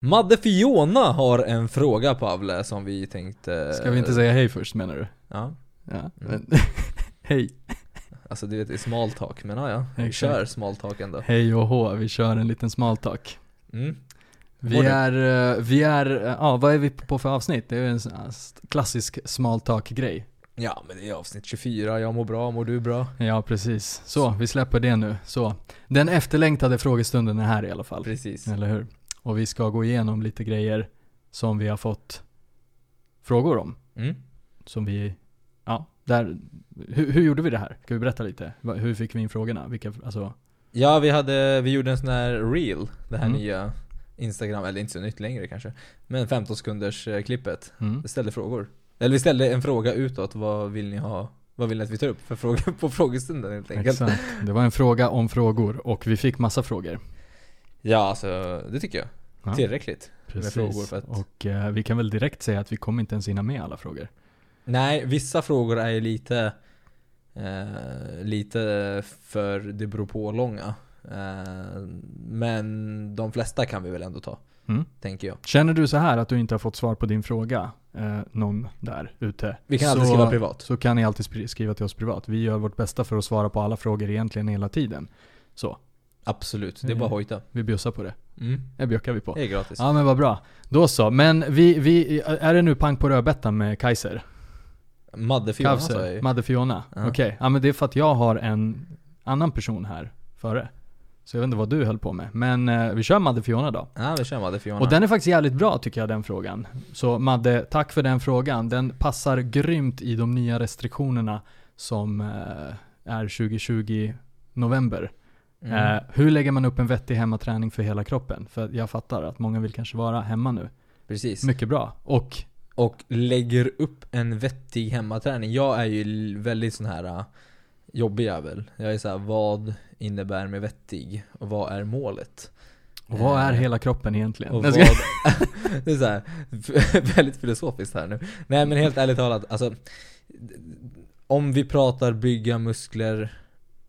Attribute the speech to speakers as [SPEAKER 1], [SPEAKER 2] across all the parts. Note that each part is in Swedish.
[SPEAKER 1] Madde Fiona har en fråga Pavle som vi tänkte...
[SPEAKER 2] Ska vi inte säga hej först menar du?
[SPEAKER 1] Ja,
[SPEAKER 2] Ja.
[SPEAKER 1] Mm.
[SPEAKER 2] hej.
[SPEAKER 1] alltså du vet det är small talk, men ja, ja. Vi
[SPEAKER 2] Exakt.
[SPEAKER 1] kör small talk ändå.
[SPEAKER 2] Hej och hå, vi kör en liten small talk.
[SPEAKER 1] Mm.
[SPEAKER 2] Vi är, eh, vi är, eh, ja vad är vi på för avsnitt? Det är en sån här st- klassisk small talk grej.
[SPEAKER 1] Ja, men det är avsnitt 24, jag mår bra, mår du bra?
[SPEAKER 2] Ja precis. Så, vi släpper det nu. Så. Den efterlängtade frågestunden är här i alla fall.
[SPEAKER 1] Precis.
[SPEAKER 2] Eller hur? Och vi ska gå igenom lite grejer som vi har fått frågor om.
[SPEAKER 1] Mm.
[SPEAKER 2] Som vi, ja, där, hur, hur gjorde vi det här? Ska vi berätta lite? Hur fick vi in frågorna? Vilka, alltså,
[SPEAKER 1] Ja, vi hade, vi gjorde en sån här reel, det här
[SPEAKER 2] Mm.
[SPEAKER 1] nya Instagram, eller inte så nytt längre kanske. Men 15 sekunders eh, klippet.
[SPEAKER 2] mm.
[SPEAKER 1] Vi ställde frågor. Eller vi ställde en fråga utåt, vad vill ni ha? Vad vill ni att vi tar upp för frågor på frågestunden helt enkelt?
[SPEAKER 2] Exakt. Det var en fråga om frågor och vi fick massa frågor.
[SPEAKER 1] Ja, alltså det tycker jag.
[SPEAKER 2] Ja,
[SPEAKER 1] Tillräckligt.
[SPEAKER 2] precis.
[SPEAKER 1] frågor för att-
[SPEAKER 2] Och eh, vi kan väl direkt säga att vi kommer inte ens hinna med alla frågor.
[SPEAKER 1] Nej, vissa frågor är ju lite eh, Lite för det beror på långa. Eh, men de flesta kan vi väl ändå ta,
[SPEAKER 2] Mm.
[SPEAKER 1] tänker jag.
[SPEAKER 2] Känner du så här att du inte har fått svar på din fråga, eh, någon där ute?
[SPEAKER 1] Vi kan
[SPEAKER 2] så,
[SPEAKER 1] alltid skriva privat.
[SPEAKER 2] Så kan ni alltid skriva till oss privat. Vi gör vårt bästa för att svara på alla frågor egentligen hela tiden. Så,
[SPEAKER 1] Absolut, det är bara att hojta.
[SPEAKER 2] vi bjussar på det.
[SPEAKER 1] Mm.
[SPEAKER 2] Det bjuckar vi på.
[SPEAKER 1] Det är gratis.
[SPEAKER 2] Ja men vad bra. Då så. Men vi, vi, är det nu pang på rödbetan med Kaiser?
[SPEAKER 1] Madde Fiona sa jag ju.
[SPEAKER 2] Madde Fiona?
[SPEAKER 1] Ja.
[SPEAKER 2] Okej. Ja men det är för att jag har en annan person här före. Så jag vet inte vad du höll på med. Men eh, vi kör Madde Fiona då.
[SPEAKER 1] Ja, vi kör Madde Fiona.
[SPEAKER 2] Och den är faktiskt jävligt bra tycker jag den frågan. Så Madde, tack för den frågan. Den passar grymt i de nya restriktionerna som eh, är 2020 november.
[SPEAKER 1] Mm.
[SPEAKER 2] Eh, hur lägger man upp en vettig hemmaträning för hela kroppen? För jag fattar att många vill kanske vara hemma nu.
[SPEAKER 1] Precis.
[SPEAKER 2] Mycket bra. Och
[SPEAKER 1] Och lägger upp en vettig hemmaträning. Jag är ju väldigt sån här uh, jobbig jävel. Jag är så här, vad innebär med vettig? Och vad är målet?
[SPEAKER 2] Och vad är
[SPEAKER 1] Eh,
[SPEAKER 2] hela kroppen egentligen?
[SPEAKER 1] Och vad, det är så här, väldigt filosofiskt här nu. Nej men helt ärligt talat, alltså Om vi pratar bygga muskler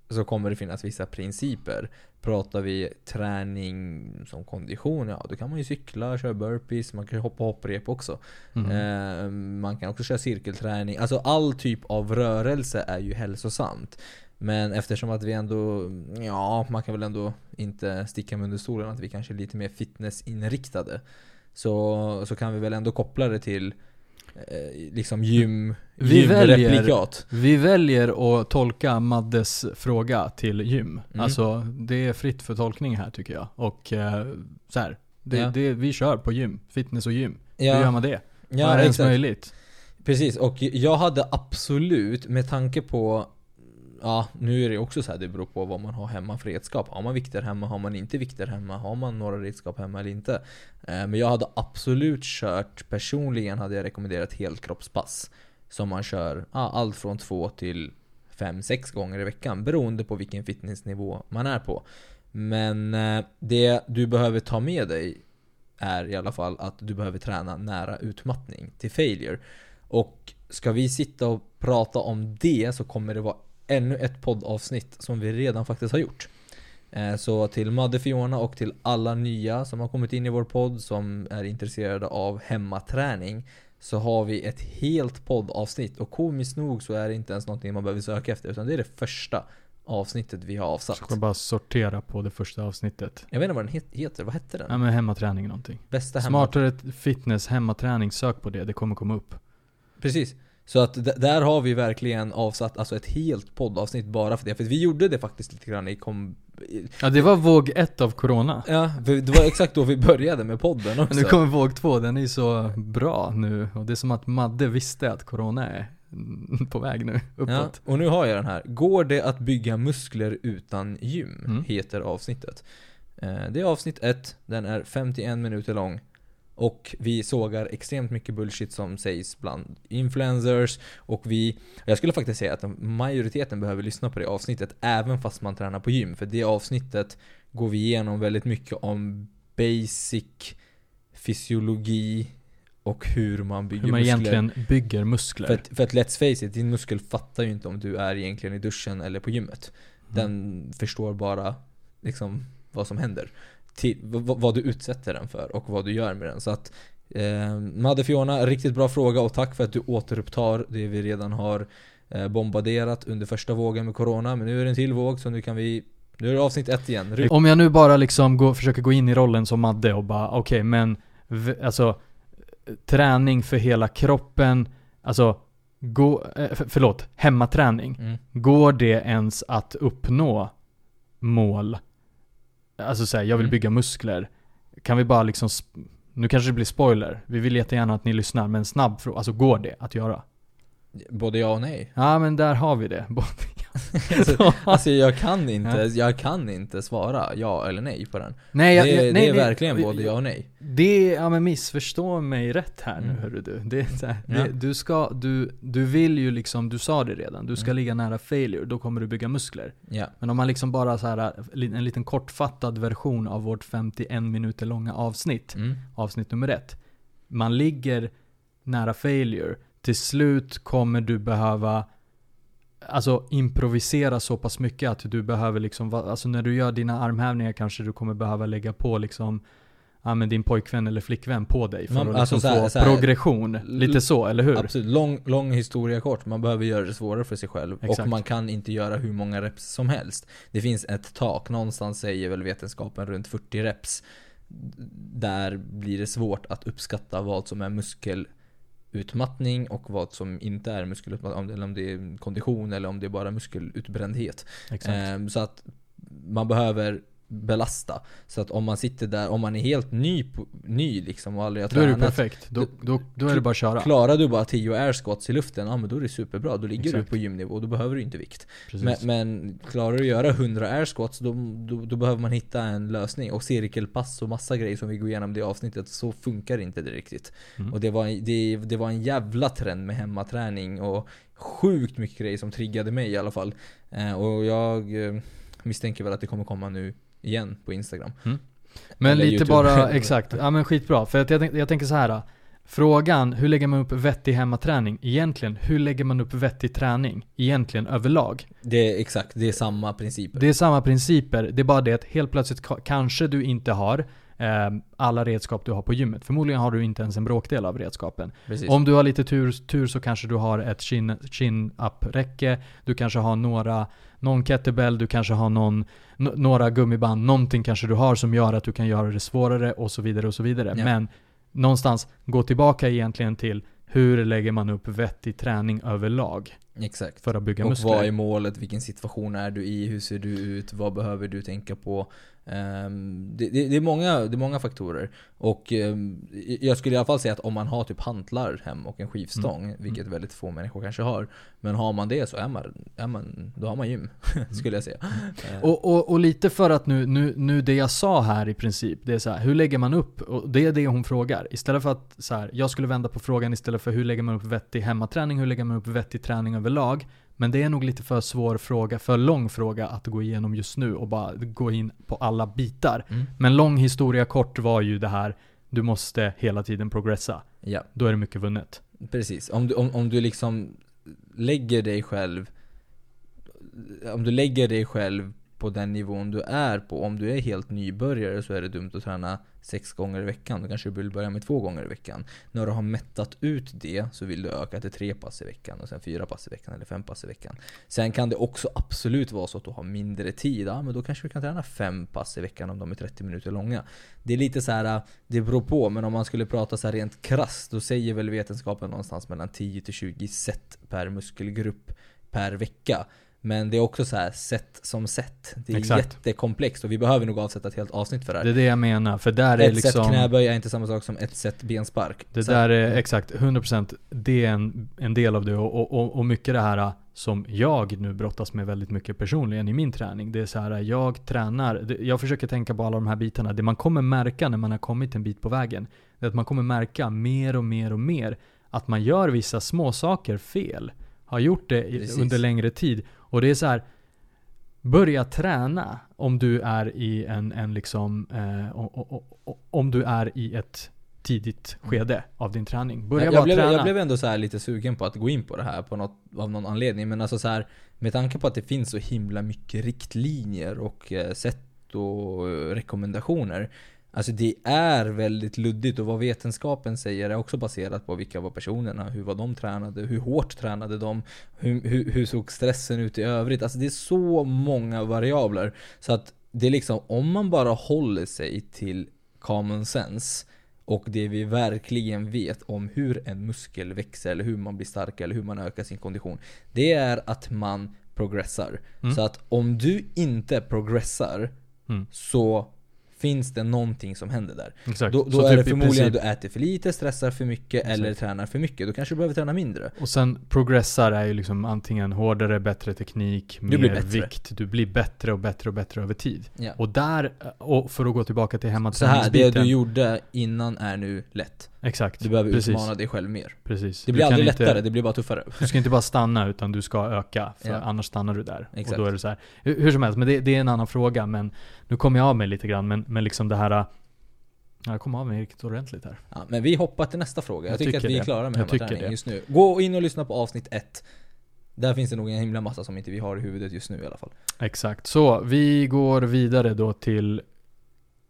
[SPEAKER 1] så kommer det finnas vissa principer. Pratar vi träning som kondition, ja då kan man ju cykla, köra burpees, man kan hoppa hopprep också.
[SPEAKER 2] Mhm.
[SPEAKER 1] Eh, man kan också köra cirkelträning. Alltså all typ av rörelse är ju hälsosamt. Men eftersom att vi ändå, ja man kan väl ändå inte sticka med under stolen att vi kanske är lite mer fitnessinriktade. Så, så kan vi väl ändå koppla det till liksom gym,
[SPEAKER 2] Vi väljer-. Vi väljer att tolka Maddes fråga till gym.
[SPEAKER 1] Mm.
[SPEAKER 2] Alltså det är fritt för tolkning här tycker jag. Och eh, så här, det,
[SPEAKER 1] Ja.
[SPEAKER 2] det, vi kör på gym. Fitness och gym. Hur
[SPEAKER 1] Ja,
[SPEAKER 2] gör man det? Vad
[SPEAKER 1] ja
[SPEAKER 2] är ens möjligt?
[SPEAKER 1] Precis, och jag hade absolut, med tanke på Ja, nu är det också så här, det beror på vad man har hemma för redskap. Har man vikter hemma, har man inte vikter hemma? Har man några redskap hemma eller inte? Eh, Men jag hade absolut kört, personligen hade jag rekommenderat helkroppspass. Som man kör ja, allt från två till fem, sex gånger i veckan. Beroende på vilken fitnessnivå man är på. Men eh, det du behöver ta med dig är i alla fall att du behöver träna nära utmattning till failure. Och ska vi sitta och prata om det så kommer det vara ännu ett poddavsnitt som vi redan faktiskt har gjort. Eh, Så till Madde Fiona och till alla nya som har kommit in i vår podd som är intresserade av hemmaträning så har vi ett helt poddavsnitt och komiskt nog så är det inte ens någonting man behöver söka efter utan det är det första avsnittet vi har avsatt.
[SPEAKER 2] Ska bara sortera på det första avsnittet.
[SPEAKER 1] Jag vet inte vad den het- heter, vad hette den?
[SPEAKER 2] Ja men hemmaträning någonting.
[SPEAKER 1] Bästa hemma...
[SPEAKER 2] Smartare fitness, hemmaträning, sök på det. Det kommer komma upp.
[SPEAKER 1] Precis. Så att där har vi verkligen avsatt alltså ett helt poddavsnitt bara för det. För vi gjorde det faktiskt lite grann i kom...
[SPEAKER 2] Ja det var våg ett av corona.
[SPEAKER 1] Ja, det var exakt då vi började med podden också.
[SPEAKER 2] Nu kommer våg två, den är så bra nu. Och det är som att Madde visste att corona är på väg nu,
[SPEAKER 1] Ja,
[SPEAKER 2] uppåt.
[SPEAKER 1] och nu har jag den här. Går det att bygga muskler utan gym?
[SPEAKER 2] Mm.
[SPEAKER 1] Heter avsnittet. Eh, Det är avsnitt ett, den är 51 minuter lång. Och vi sågar extremt mycket bullshit som sägs bland influencers och vi... Jag skulle faktiskt säga att majoriteten behöver lyssna på det avsnittet även fast man tränar på gym. För det avsnittet går vi igenom väldigt mycket om basic fysiologi och hur man bygger
[SPEAKER 2] Hur man
[SPEAKER 1] muskler.
[SPEAKER 2] egentligen bygger muskler.
[SPEAKER 1] För att, för att let's face it, din muskel fattar ju inte om du är egentligen i duschen eller på gymmet.
[SPEAKER 2] Mm.
[SPEAKER 1] Den förstår bara liksom vad som händer. Till, vad, du utsätter den för och vad du gör med den. Så att eh, Madde Fiona, riktigt bra fråga och tack för att du återupptar det vi redan har eh, bombarderat under första vågen med Corona. Men nu är det en till våg så nu kan vi nu är det avsnitt ett igen. Ry-
[SPEAKER 2] Om jag nu bara liksom går, försöker gå in i rollen som Madde och bara okej men v- alltså träning för hela kroppen, alltså gå, eh, för, förlåt, hemmaträning.
[SPEAKER 1] Mm.
[SPEAKER 2] Går det ens att uppnå mål? Alltså säga, jag vill
[SPEAKER 1] Mm.
[SPEAKER 2] bygga muskler. Kan vi bara liksom, nu kanske det blir spoiler. Vi vill jättegärna att ni lyssnar, men snabb fråga. Alltså går det att göra?
[SPEAKER 1] Både ja och nej.
[SPEAKER 2] Ja men där har vi det. Både-
[SPEAKER 1] alltså, alltså jag kan inte, jag kan inte svara ja eller nej på den.
[SPEAKER 2] nej, jag,
[SPEAKER 1] det,
[SPEAKER 2] nej,
[SPEAKER 1] det är
[SPEAKER 2] nej,
[SPEAKER 1] verkligen både ja och nej.
[SPEAKER 2] Det, ja men missförstå mig rätt här nu
[SPEAKER 1] Mm.
[SPEAKER 2] hörru du. Det, är här,
[SPEAKER 1] Ja.
[SPEAKER 2] det, du ska, du, du vill ju liksom, du sa det redan, du ska
[SPEAKER 1] Mm.
[SPEAKER 2] ligga nära failure, då kommer du bygga muskler.
[SPEAKER 1] Ja.
[SPEAKER 2] Men om man liksom bara så här, en liten kortfattad version av vårt 51 minuter långa avsnitt,
[SPEAKER 1] Mm.
[SPEAKER 2] avsnitt nummer ett. Man ligger nära failure, till slut kommer du behöva Alltså improvisera så pass mycket att du behöver liksom, alltså när du gör dina armhävningar kanske du kommer behöva lägga på liksom Ja men din pojkvän eller flickvän på dig för
[SPEAKER 1] Man-
[SPEAKER 2] att
[SPEAKER 1] alltså
[SPEAKER 2] liksom
[SPEAKER 1] så här-
[SPEAKER 2] få
[SPEAKER 1] så här-
[SPEAKER 2] progression. Lite så, eller hur?
[SPEAKER 1] Absolut, lång, lång historia kort. Man behöver göra det svårare för sig själv.
[SPEAKER 2] Exakt.
[SPEAKER 1] Och man kan inte göra hur många reps som helst. Det finns ett tak, någonstans säger väl vetenskapen runt 40 reps. Där blir det svårt att uppskatta vad som är muskelutmattning och vad som inte är muskelutmattning. Om det- Eller om det är kondition eller om det är bara muskelutbrändhet.
[SPEAKER 2] Exakt.
[SPEAKER 1] Ehm, så att man behöver belasta. Så att om man sitter där, om man är helt ny, ny liksom och aldrig har
[SPEAKER 2] då är det
[SPEAKER 1] tränat.
[SPEAKER 2] perfekt. Då, då, då är det bara att köra.
[SPEAKER 1] Klarar du bara 10 air squats i luften, ja men då är det superbra. Då ligger
[SPEAKER 2] Exakt.
[SPEAKER 1] du på gymnivå och då behöver du inte vikt. Men, men klarar du att göra 100 air squats, då, då, då behöver man hitta en lösning. Och cirkelpass och massa grejer som vi går igenom i det avsnittet, så funkar inte det riktigt.
[SPEAKER 2] Mm.
[SPEAKER 1] Och det var, det, det var en jävla trend med hemmaträning och sjukt mycket grejer som triggade mig i alla fall. Eh, och jag eh, misstänker väl att det kommer komma nu igen på Instagram.
[SPEAKER 2] Men
[SPEAKER 1] Eller
[SPEAKER 2] lite
[SPEAKER 1] YouTube.
[SPEAKER 2] bara, exakt. Ja men skitbra. För att jag, tänk, jag tänker så här. Frågan, hur lägger man upp vettig hemmaträning? Egentligen, hur lägger man upp vettig träning? Egentligen överlag.
[SPEAKER 1] Det är exakt, det är samma principer.
[SPEAKER 2] Det är samma principer, det är bara det att helt plötsligt ka- kanske du inte har eh, alla redskap du har på gymmet. Förmodligen har du inte ens en bråkdel av redskapen.
[SPEAKER 1] Precis.
[SPEAKER 2] Om du har lite tur, tur så kanske du har ett chin, chin du kanske har några, någon kettlebell, du kanske har någon, n- några gummiband, någonting kanske du har som gör att du kan göra det svårare och så vidare och så vidare.
[SPEAKER 1] Ja.
[SPEAKER 2] Men någonstans, gå tillbaka egentligen till hur lägger man upp vettig träning överlag
[SPEAKER 1] Exakt.
[SPEAKER 2] för att bygga
[SPEAKER 1] Och
[SPEAKER 2] muskler?
[SPEAKER 1] vad är målet? Vilken situation är du i? Hur ser du ut? Vad behöver du tänka på? Ehm, det, det, det, är många, det är många faktorer. Och ehm, jag skulle i alla fall säga att om man har typ hantlar hem och en skivstång,
[SPEAKER 2] Mm.
[SPEAKER 1] vilket väldigt få människor kanske har. Men har man det så är man, är man då har man gym, skulle jag säga. Ehm,
[SPEAKER 2] Och, och, och lite för att nu, nu, nu det jag sa här i princip, det är så här, hur lägger man upp? Och det är det hon frågar. Istället för att så här, jag skulle vända på frågan istället för hur lägger man upp vettig hemmaträning, hur lägger man upp vettig träning överlag? Men det är nog lite för svår fråga, för lång fråga att gå igenom just nu och bara gå in på alla bitar.
[SPEAKER 1] mm,
[SPEAKER 2] Men lång historia kort var ju det här, du måste hela tiden progressa.
[SPEAKER 1] ja,
[SPEAKER 2] Då är det mycket vunnet.
[SPEAKER 1] precis. Om du, om, om du liksom lägger dig själv Om du lägger dig själv på den nivån du är på. Om du är helt nybörjare så är det dumt att träna sex gånger i veckan. Då kanske du vill börja med två gånger i veckan. När du har mättat ut det så vill du öka till tre pass i veckan och sen fyra pass i veckan eller fem pass i veckan. Sen kan det också absolut vara så att du har mindre tid. Ja, men då kanske du kan träna fem pass i veckan om de är 30 minuter långa. Det är lite så här, det beror på. Men om man skulle prata så här rent krasst då säger väl vetenskapen någonstans mellan 10 till 20 set per muskelgrupp per vecka. Men det är också så här set som set. Det är
[SPEAKER 2] Exakt.
[SPEAKER 1] jättekomplext och vi behöver nog avsätta ett helt avsnitt för det här.
[SPEAKER 2] Det är det jag menar, för där är
[SPEAKER 1] ett
[SPEAKER 2] liksom...
[SPEAKER 1] set knäböj är inte samma sak som ett set benspark.
[SPEAKER 2] Det
[SPEAKER 1] Så-
[SPEAKER 2] där är exakt, 100% det är en, en del av det och, och, och- mycket det här som jag nu brottas med väldigt mycket personligen i min träning. Det är så här, jag tränar, jag försöker tänka på alla de här bitarna. Det man kommer märka när man har kommit en bit på vägen, är att man kommer märka mer och mer och mer att man gör vissa små saker fel. Har gjort det
[SPEAKER 1] Precis.
[SPEAKER 2] under längre tid. Och det är så här, börja träna om du är i en, en liksom, eh, o- o- om du är i ett tidigt skede av din träning. Börja
[SPEAKER 1] jag,
[SPEAKER 2] bara
[SPEAKER 1] blev,
[SPEAKER 2] träna.
[SPEAKER 1] jag blev ändå så här lite sugen på att gå in på det här på något, av någon anledning. Men alltså så här, med tanke på att det finns så himla mycket riktlinjer och eh, sätt kostorekommendationer. Alltså det är väldigt luddigt och vad vetenskapen säger är också baserat på vilka var personerna, hur var de tränade, hur hårt tränade de, hur, hur, hur såg stressen ut i övrigt? Alltså det är så många variabler. Så att det är liksom, om man bara håller sig till common sense och det vi verkligen vet om hur en muskel växer, eller hur man blir starkare, eller hur man ökar sin kondition. Det är att man progressar.
[SPEAKER 2] Mm.
[SPEAKER 1] Så att om du inte progressar
[SPEAKER 2] Mm.
[SPEAKER 1] så finns det någonting som händer där.
[SPEAKER 2] Exakt.
[SPEAKER 1] Då, då är
[SPEAKER 2] typ
[SPEAKER 1] det förmodligen att du äter för lite, stressar för mycket eller tränar för mycket. Då kanske du behöver träna mindre.
[SPEAKER 2] Och sen progressar är ju liksom antingen hårdare, bättre teknik, mer
[SPEAKER 1] blir bättre.
[SPEAKER 2] vikt. Du blir bättre och bättre och bättre över tid.
[SPEAKER 1] Ja.
[SPEAKER 2] Och där, och för att gå tillbaka till
[SPEAKER 1] Så här, det
[SPEAKER 2] hemmaträningsbiten.
[SPEAKER 1] du gjorde innan är nu lätt.
[SPEAKER 2] Exakt.
[SPEAKER 1] Du behöver
[SPEAKER 2] precis,
[SPEAKER 1] utmana dig själv mer.
[SPEAKER 2] Precis.
[SPEAKER 1] Det blir
[SPEAKER 2] Du
[SPEAKER 1] aldrig
[SPEAKER 2] inte-
[SPEAKER 1] lättare, det blir bara tuffare.
[SPEAKER 2] Du ska inte bara stanna utan du ska öka, för
[SPEAKER 1] Ja.
[SPEAKER 2] annars stannar du där.
[SPEAKER 1] Exakt.
[SPEAKER 2] Och då är det så här. Hur, hur som helst, men det, det är en annan fråga. Men nu kommer jag av mig lite grann, men, men liksom det här... Ja, jag kommer av mig riktigt ordentligt här.
[SPEAKER 1] Ja, men vi hoppar till nästa fråga. Jag,
[SPEAKER 2] Jag
[SPEAKER 1] tycker,
[SPEAKER 2] tycker
[SPEAKER 1] att vi är klara med hemmaträning just nu. Gå in och lyssna på avsnitt ett. Där finns det nog en himla massa som inte vi har i huvudet just nu i alla fall.
[SPEAKER 2] Exakt. Så, vi går vidare då till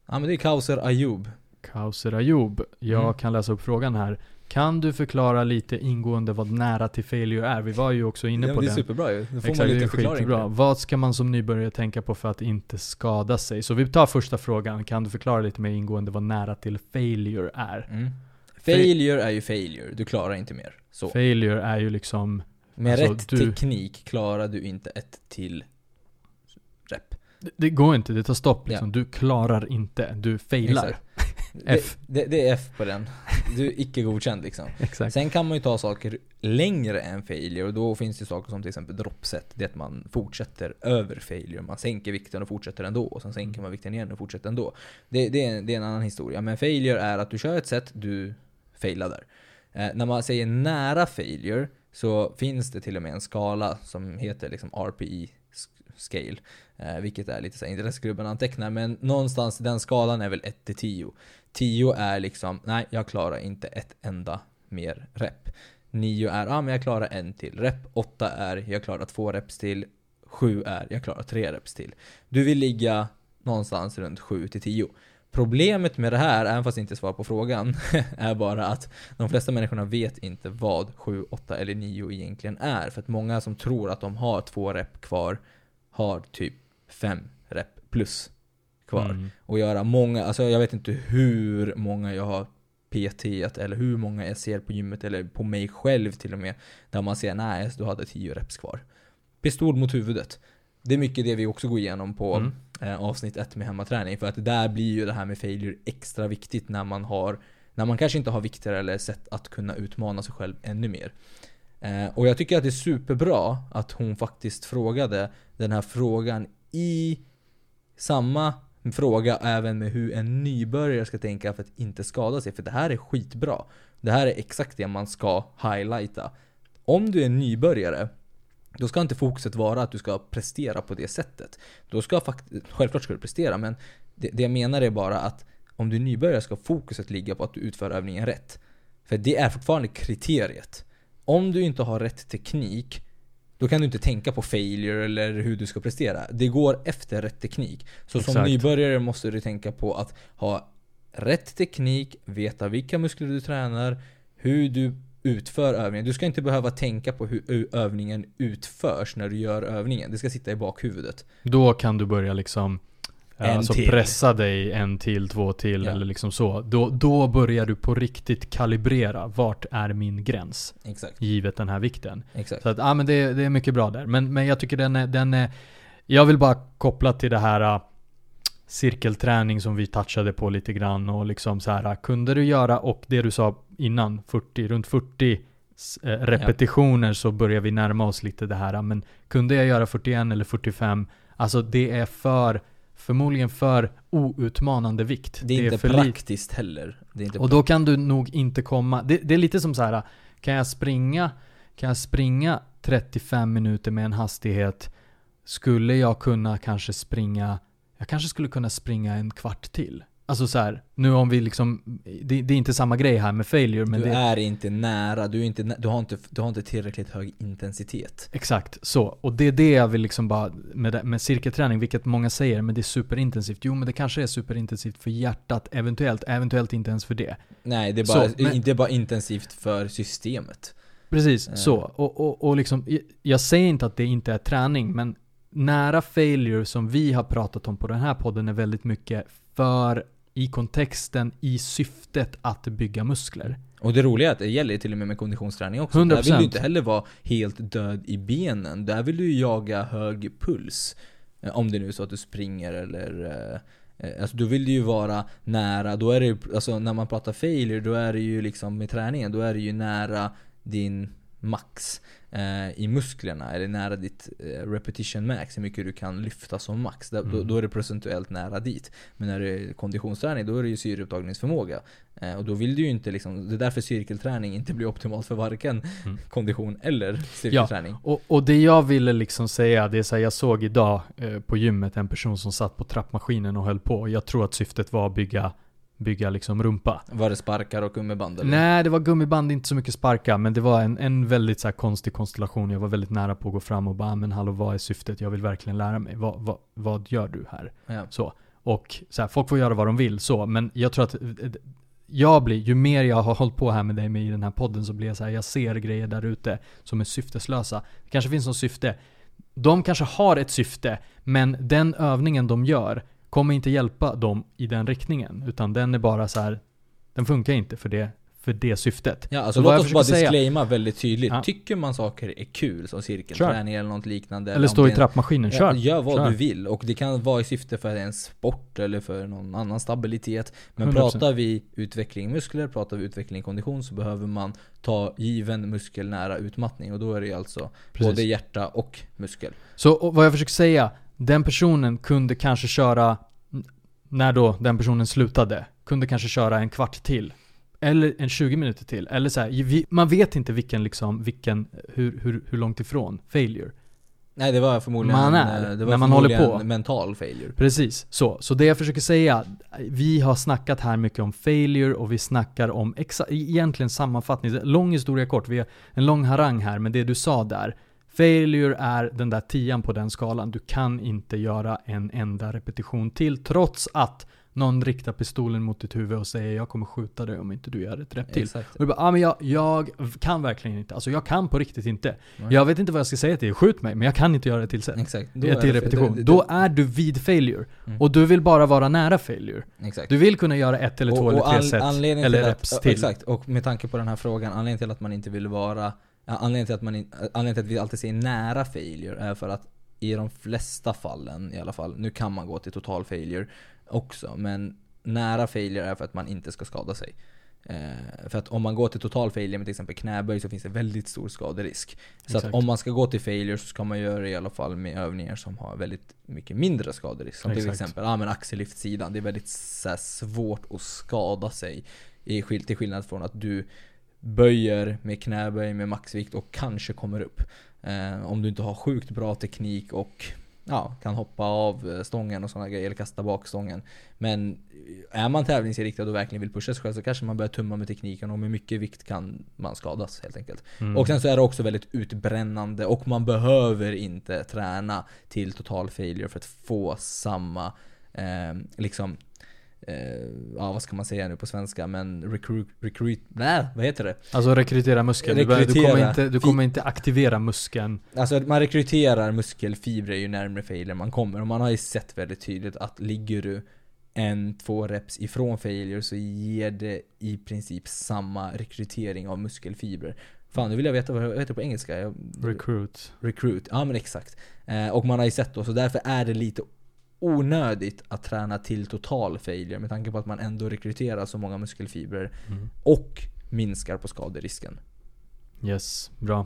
[SPEAKER 1] Ja men det är Kauser Ayub.
[SPEAKER 2] Kauser Ayub. Jag
[SPEAKER 1] Mm.
[SPEAKER 2] kan läsa upp frågan här. Kan du förklara lite ingående vad nära till failure är? Vi var ju också inne
[SPEAKER 1] Ja,
[SPEAKER 2] på
[SPEAKER 1] men det är superbra ju. Då får
[SPEAKER 2] Exakt,
[SPEAKER 1] man
[SPEAKER 2] det
[SPEAKER 1] lite förklaring det.
[SPEAKER 2] Vad ska man som nybörjare tänka på för att inte skada sig? Så vi tar första frågan. Kan du förklara lite mer ingående vad nära till failure är?
[SPEAKER 1] Mm. Failure är ju failure, du klarar inte mer. Så.
[SPEAKER 2] Failure är ju liksom
[SPEAKER 1] Med
[SPEAKER 2] Alltså,
[SPEAKER 1] rätt
[SPEAKER 2] du-
[SPEAKER 1] teknik klarar du inte ett till rep.
[SPEAKER 2] Det, det går inte, det tar stopp liksom. Du klarar inte, du failar.
[SPEAKER 1] Exakt.
[SPEAKER 2] F.
[SPEAKER 1] Det, det, det är F på den. Du är icke godkänd liksom.
[SPEAKER 2] Exakt.
[SPEAKER 1] Sen kan man ju ta saker längre än failure och då finns det saker som till exempel dropset. Det är att man fortsätter över failure. Man sänker vikten och fortsätter ändå. Och sen sänker man vikten igen och fortsätter ändå. Det, det, är, det är en annan historia. Men failure är att du kör ett set, du failar där. Eh, när man säger nära failure så finns det till och med en skala som heter liksom RPE sk- scale. Eh, vilket är lite så här, inte antecknar, men någonstans den skalan är väl 1 till 10. 10 är liksom, nej jag klarar inte ett enda mer rep. 9 är, ja ah, men jag klarar en till rep. 8 är, jag klarar två reps till. 7 är, jag klarar tre reps till. Du vill ligga någonstans runt 7 till 10. Problemet med det här, även fast jag inte svarar på frågan, är bara att de flesta människorna vet inte vad 7, 8 eller 9 egentligen är. För att många som tror att de har två rep kvar har typ 5 rep plus kvar
[SPEAKER 2] Mm.
[SPEAKER 1] och göra många, alltså jag vet inte hur många jag har PT eller hur många jag ser på gymmet eller på mig själv till och med. Där man ser nej, du hade 10 reps kvar. Pistol mot huvudet. Det är mycket det vi också går igenom på
[SPEAKER 2] Mm.
[SPEAKER 1] eh, avsnitt 1 med hemmaträning. För att där blir ju det här med failure extra viktigt när man har när man kanske inte har vikter eller sätt att kunna utmana sig själv ännu mer. Eh, och jag tycker att det är superbra att hon faktiskt frågade den här frågan i samma fråga även med hur en nybörjare ska tänka för att inte skada sig. För det här är skitbra. Det här är exakt det man ska highlighta. Om du är nybörjare, då ska inte fokuset vara att du ska prestera på det sättet. Då ska fakt- självklart ska du prestera, men det, det jag menar är bara att om du är nybörjare ska fokuset ligga på att du utför övningen rätt. För det är fortfarande kriteriet. Om du inte har rätt teknik, då kan du inte tänka på failure eller hur du ska prestera. Det går efter rätt teknik. Så som
[SPEAKER 2] Exakt.
[SPEAKER 1] nybörjare måste du tänka på att ha rätt teknik, veta vilka muskler du tränar, hur du utför övningen. Du ska inte behöva tänka på hur övningen utförs när du gör övningen. Det ska sitta i bakhuvudet.
[SPEAKER 2] Då kan du börja liksom eh,
[SPEAKER 1] En
[SPEAKER 2] alltså
[SPEAKER 1] till.
[SPEAKER 2] pressa dig en till, två till
[SPEAKER 1] Ja.
[SPEAKER 2] eller liksom så. Då, då börjar du på riktigt kalibrera. Vart är min gräns?
[SPEAKER 1] Exakt.
[SPEAKER 2] Givet den här vikten.
[SPEAKER 1] Exakt.
[SPEAKER 2] Så att, ja men det, det är mycket bra där. Men, men jag tycker den är, den är Jag vill bara koppla till det här äh, cirkelträning som vi touchade på lite grann och liksom så här äh, kunde du göra och det du sa innan 40, runt 40 s- eh, repetitioner så börjar vi närma oss lite det här. äh, Men kunde jag göra 41 eller 45? Alltså det är för Förmodligen för outmanande vikt.
[SPEAKER 1] Det är inte
[SPEAKER 2] för lite.
[SPEAKER 1] praktiskt heller. Det är inte
[SPEAKER 2] Och då kan du nog inte komma, det, det är lite som så här. kan jag springa, kan jag springa 35 minuter med en hastighet, skulle jag kunna kanske springa, jag kanske skulle kunna springa en kvart till. Alltså så här, nu om vi liksom, det, det är inte samma grej här med failure men
[SPEAKER 1] du
[SPEAKER 2] det
[SPEAKER 1] är inte nära, du, är inte, du, har inte, du har inte tillräckligt hög intensitet.
[SPEAKER 2] Exakt, så. Och det är det jag vill liksom bara, med, det- med cirkelträning, vilket många säger, men det är superintensivt. Jo men det kanske är superintensivt för hjärtat, eventuellt, eventuellt inte ens för det.
[SPEAKER 1] Nej, det är bara,
[SPEAKER 2] Så, men-
[SPEAKER 1] inte bara intensivt för systemet.
[SPEAKER 2] Precis,
[SPEAKER 1] Eh.
[SPEAKER 2] så. Och, och, och liksom, jag säger inte att det inte är träning, men nära failure som vi har pratat om på den här podden är väldigt mycket för i kontexten, i syftet att bygga muskler.
[SPEAKER 1] Och det roliga är att det gäller till och med med konditionsträning också.
[SPEAKER 2] 100%.
[SPEAKER 1] Där vill du inte heller vara helt död i benen. Där vill du jaga hög puls. Eh, Om det nu är så att du springer eller... eh, eh, Alltså då vill du ju vara nära, då är det ju, alltså när man pratar failure, då är det ju liksom med träningen, då är det ju nära din max eh, i musklerna, eller nära ditt eh, repetition max, hur mycket du kan lyfta som max. Där, då,
[SPEAKER 2] Mm.
[SPEAKER 1] då är det procentuellt nära dit. Men när det är konditionsträning, då är det ju syreupptagningsförmåga. Eh, och då vill du ju inte liksom, det är därför cirkelträning inte blir optimalt för varken
[SPEAKER 2] Mm.
[SPEAKER 1] kondition eller styrketräning.
[SPEAKER 2] Och, och det jag ville liksom säga, det är så här, jag såg idag eh, på gymmet en person som satt på trappmaskinen och höll på. Jag tror att syftet var att bygga, bygga liksom rumpa.
[SPEAKER 1] Var det sparkar och gummiband eller?
[SPEAKER 2] Nej, det var gummiband, inte så mycket sparka, men det var en, en väldigt så konstig konstellation. Jag var väldigt nära på att gå fram och bara, "Ah, men hallå vad är syftet? Jag vill verkligen lära mig. Vad, vad, vad gör du här?
[SPEAKER 1] Ja.
[SPEAKER 2] Så. Och så här, folk får göra vad de vill så, men jag tror att eh, jag blir, ju mer jag har hållit på här med dig med i den här podden så blir jag så här, jag ser grejer där ute som är syfteslösa. Det kanske finns något syfte. De kanske har ett syfte, men den övningen de gör kommer inte hjälpa dem i den riktningen. Utan den är bara så här, den funkar inte för det, för det syftet.
[SPEAKER 1] Ja, alltså låt oss bara
[SPEAKER 2] säga-
[SPEAKER 1] disclaima väldigt tydligt.
[SPEAKER 2] Ja.
[SPEAKER 1] Tycker man saker är kul som cirkelträning eller något liknande
[SPEAKER 2] Eller stå i trappmaskinen, kör!
[SPEAKER 1] Ja, gör vad
[SPEAKER 2] kör.
[SPEAKER 1] du vill och det kan vara i syfte för en sport eller för någon annan stabilitet. Men
[SPEAKER 2] 100%.
[SPEAKER 1] pratar vi utveckling muskler, pratar vi utveckling kondition så behöver man ta given muskelnära utmattning och då är det alltså
[SPEAKER 2] Precis.
[SPEAKER 1] både hjärta och muskel.
[SPEAKER 2] Så och vad jag försöker säga, den personen kunde kanske köra, när då den personen slutade, kunde kanske köra en kvart till. Eller en 20 minuter till. Eller så här, man vet inte vilken liksom, vilken, hur, hur, hur långt ifrån failure.
[SPEAKER 1] Nej det var förmodligen
[SPEAKER 2] Man är,
[SPEAKER 1] eh, det var
[SPEAKER 2] när man håller på.
[SPEAKER 1] mental failure.
[SPEAKER 2] Precis, så. Så det jag försöker säga, vi har snackat här mycket om failure och vi snackar om exa- egentligen sammanfattning. Lång historia kort, vi har en lång harang här, men det du sa där. Failure är den där tian på den skalan. Du kan inte göra en enda repetition till trots att någon riktar pistolen mot ditt huvud och säger jag kommer skjuta dig om inte du gör ett rep till.
[SPEAKER 1] Exakt.
[SPEAKER 2] Och du bara, ah, men jag, jag kan verkligen inte. Alltså jag kan på riktigt inte.
[SPEAKER 1] Nej.
[SPEAKER 2] Jag vet inte vad jag ska säga till dig, skjut mig, men jag kan inte göra det till sen.
[SPEAKER 1] Exakt.
[SPEAKER 2] Är till repetition.
[SPEAKER 1] det- det-
[SPEAKER 2] Då är du vid failure.
[SPEAKER 1] Mm.
[SPEAKER 2] Och du vill bara vara nära failure.
[SPEAKER 1] Exakt.
[SPEAKER 2] Du vill kunna göra ett eller två
[SPEAKER 1] Och-
[SPEAKER 2] eller tre set.
[SPEAKER 1] anledningen
[SPEAKER 2] Eller
[SPEAKER 1] till
[SPEAKER 2] reps till.
[SPEAKER 1] Exakt, och med tanke på den här frågan, anledningen till att man inte vill vara Anledningen till att, man in, anledningen till att vi alltid säger nära failure är för att i de flesta fallen i alla fall, nu kan man gå till total failure också, men nära failure är för att man inte ska skada sig. Eh, för att om man går till total failure med till exempel knäböj så finns det väldigt stor skaderisk. Så
[SPEAKER 2] Exakt.
[SPEAKER 1] att om man ska gå till failure så ska man göra det i alla fall med övningar som har väldigt mycket mindre skaderisk. Som till
[SPEAKER 2] Exakt.
[SPEAKER 1] exempel ja, men axellyftsidan. Det är väldigt här, svårt att skada sig. I, till skillnad från att du böjer med knäböj med maxvikt och kanske kommer upp. Eh, om du inte har sjukt bra teknik och ja, kan hoppa av eh, stången och sådana grejer, eller kasta bak stången. Men eh, är man tävlingsinriktad och verkligen vill pusha sig själv så kanske man börjar tumma med tekniken och med mycket vikt kan man skadas helt enkelt.
[SPEAKER 2] Mm.
[SPEAKER 1] Och sen så är det också väldigt utbrännande och man behöver inte träna till total failure för att få samma eh, liksom ja vad ska man säga nu på svenska men recruit, recruit, nej vad heter det?
[SPEAKER 2] Alltså rekrytera muskel. Du, behöver- du,
[SPEAKER 1] Rekrytera.
[SPEAKER 2] kommer inte, du kommer inte aktivera muskeln.
[SPEAKER 1] Alltså man rekryterar muskelfibrer ju närmare failure man kommer och man har ju sett väldigt tydligt att ligger du en, två reps ifrån failure så ger det i princip samma rekrytering av muskelfibrer. Fan nu vill jag veta vad det heter på engelska.
[SPEAKER 2] Recruit.
[SPEAKER 1] Recruit, ja men exakt. Eh, och man har ju sett då, så därför är det lite onödigt att träna till total failure med tanke på att man ändå rekryterar så många muskelfibrer
[SPEAKER 2] Mm.
[SPEAKER 1] och minskar på skaderisken.
[SPEAKER 2] Yes, bra.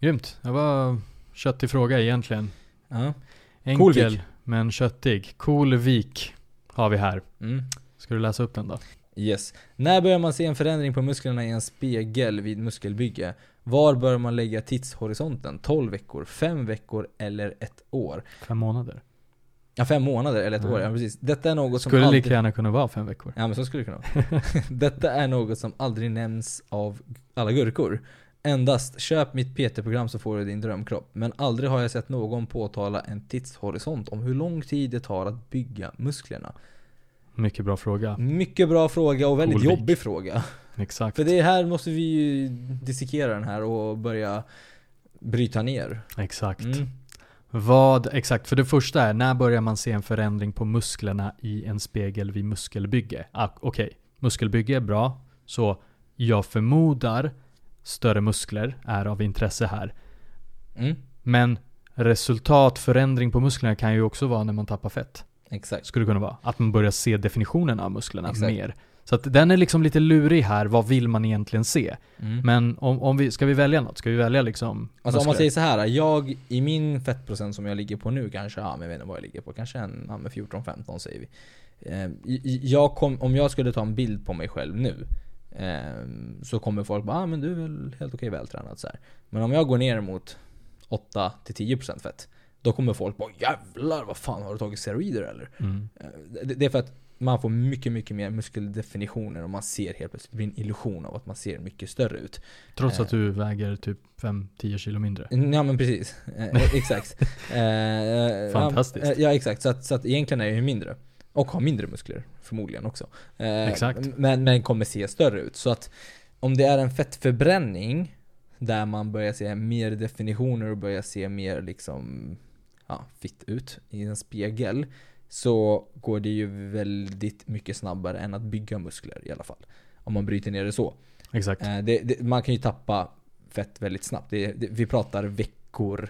[SPEAKER 2] Grymt. Det var köttig fråga egentligen.
[SPEAKER 1] Ja.
[SPEAKER 2] Enkel,
[SPEAKER 1] Coolvik.
[SPEAKER 2] men köttig. Coolvik har vi här.
[SPEAKER 1] Mm.
[SPEAKER 2] Ska du läsa upp den då?
[SPEAKER 1] Yes. När börjar man se en förändring på musklerna i en spegel vid muskelbygge? Var bör man lägga tidshorisonten? 12 veckor, 5 veckor eller ett år?
[SPEAKER 2] Fem månader.
[SPEAKER 1] Ja, fem månader eller ett
[SPEAKER 2] Ja.
[SPEAKER 1] år, ja precis. Detta är något som
[SPEAKER 2] Skulle
[SPEAKER 1] aldrig...
[SPEAKER 2] lika gärna kunna vara fem veckor.
[SPEAKER 1] Ja men så skulle det kunna vara. Detta är något som aldrig nämns av alla gurkor. Endast köp mitt PT-program så får du din drömkropp. Men aldrig har jag sett någon påtala en tidshorisont om hur lång tid det tar att bygga musklerna.
[SPEAKER 2] Mycket bra fråga.
[SPEAKER 1] Mycket bra fråga och väldigt
[SPEAKER 2] Cool
[SPEAKER 1] jobbig fråga.
[SPEAKER 2] Exakt.
[SPEAKER 1] För det här måste vi ju dissekera den här och börja bryta ner.
[SPEAKER 2] Exakt.
[SPEAKER 1] Mm.
[SPEAKER 2] Vad, exakt, för det första är, när börjar man se en förändring på musklerna i en spegel vid muskelbygge? Ah, Okej, muskelbygge är bra, så jag förmodar större muskler är av intresse här.
[SPEAKER 1] Mm.
[SPEAKER 2] Men resultat, förändring på musklerna kan ju också vara när man tappar fett.
[SPEAKER 1] Exakt.
[SPEAKER 2] Skulle kunna vara. Att man börjar se definitionen av musklerna
[SPEAKER 1] Exakt.
[SPEAKER 2] mer. Så att den är liksom lite lurig här, vad vill man egentligen se?
[SPEAKER 1] Mm.
[SPEAKER 2] Men om, om vi, ska vi välja något? Ska vi välja liksom
[SPEAKER 1] Alltså om man
[SPEAKER 2] muskler?
[SPEAKER 1] säger så här, jag i min fettprocent som jag ligger på nu kanske, ja men jag vet inte vad jag ligger på, kanske en, ja, men 14-15 säger vi. Eh, jag kom, om jag skulle ta en bild på mig själv nu, eh, så kommer folk bara ah, men du är väl helt okej vältränad så här. Men om jag går ner mot 8-10% fett, då kommer folk bara jävlar vad fan har du tagit steroider eller?
[SPEAKER 2] Mm.
[SPEAKER 1] Eh, Det, det är för att man får mycket, mycket mer muskeldefinitioner och man ser helt plötsligt, det blir en illusion av att man ser mycket större ut.
[SPEAKER 2] Trots
[SPEAKER 1] Eh.
[SPEAKER 2] att du väger typ 5-10 kilo mindre.
[SPEAKER 1] Ja men precis, eh, exakt. Eh,
[SPEAKER 2] Fantastiskt.
[SPEAKER 1] Ja, eh, exakt, så att, så att egentligen är jag ju mindre. Och har mindre muskler förmodligen också. Eh,
[SPEAKER 2] Exakt.
[SPEAKER 1] Men, men kommer se större ut. Så att om det är en fettförbränning där man börjar se mer definitioner och börjar se mer liksom ja, fitt ut i en spegel så går det ju väldigt mycket snabbare än att bygga muskler i alla fall. Om man bryter ner det så.
[SPEAKER 2] Exakt.
[SPEAKER 1] Eh, det, det, man kan ju tappa fett väldigt snabbt. Det, vi pratar veckor,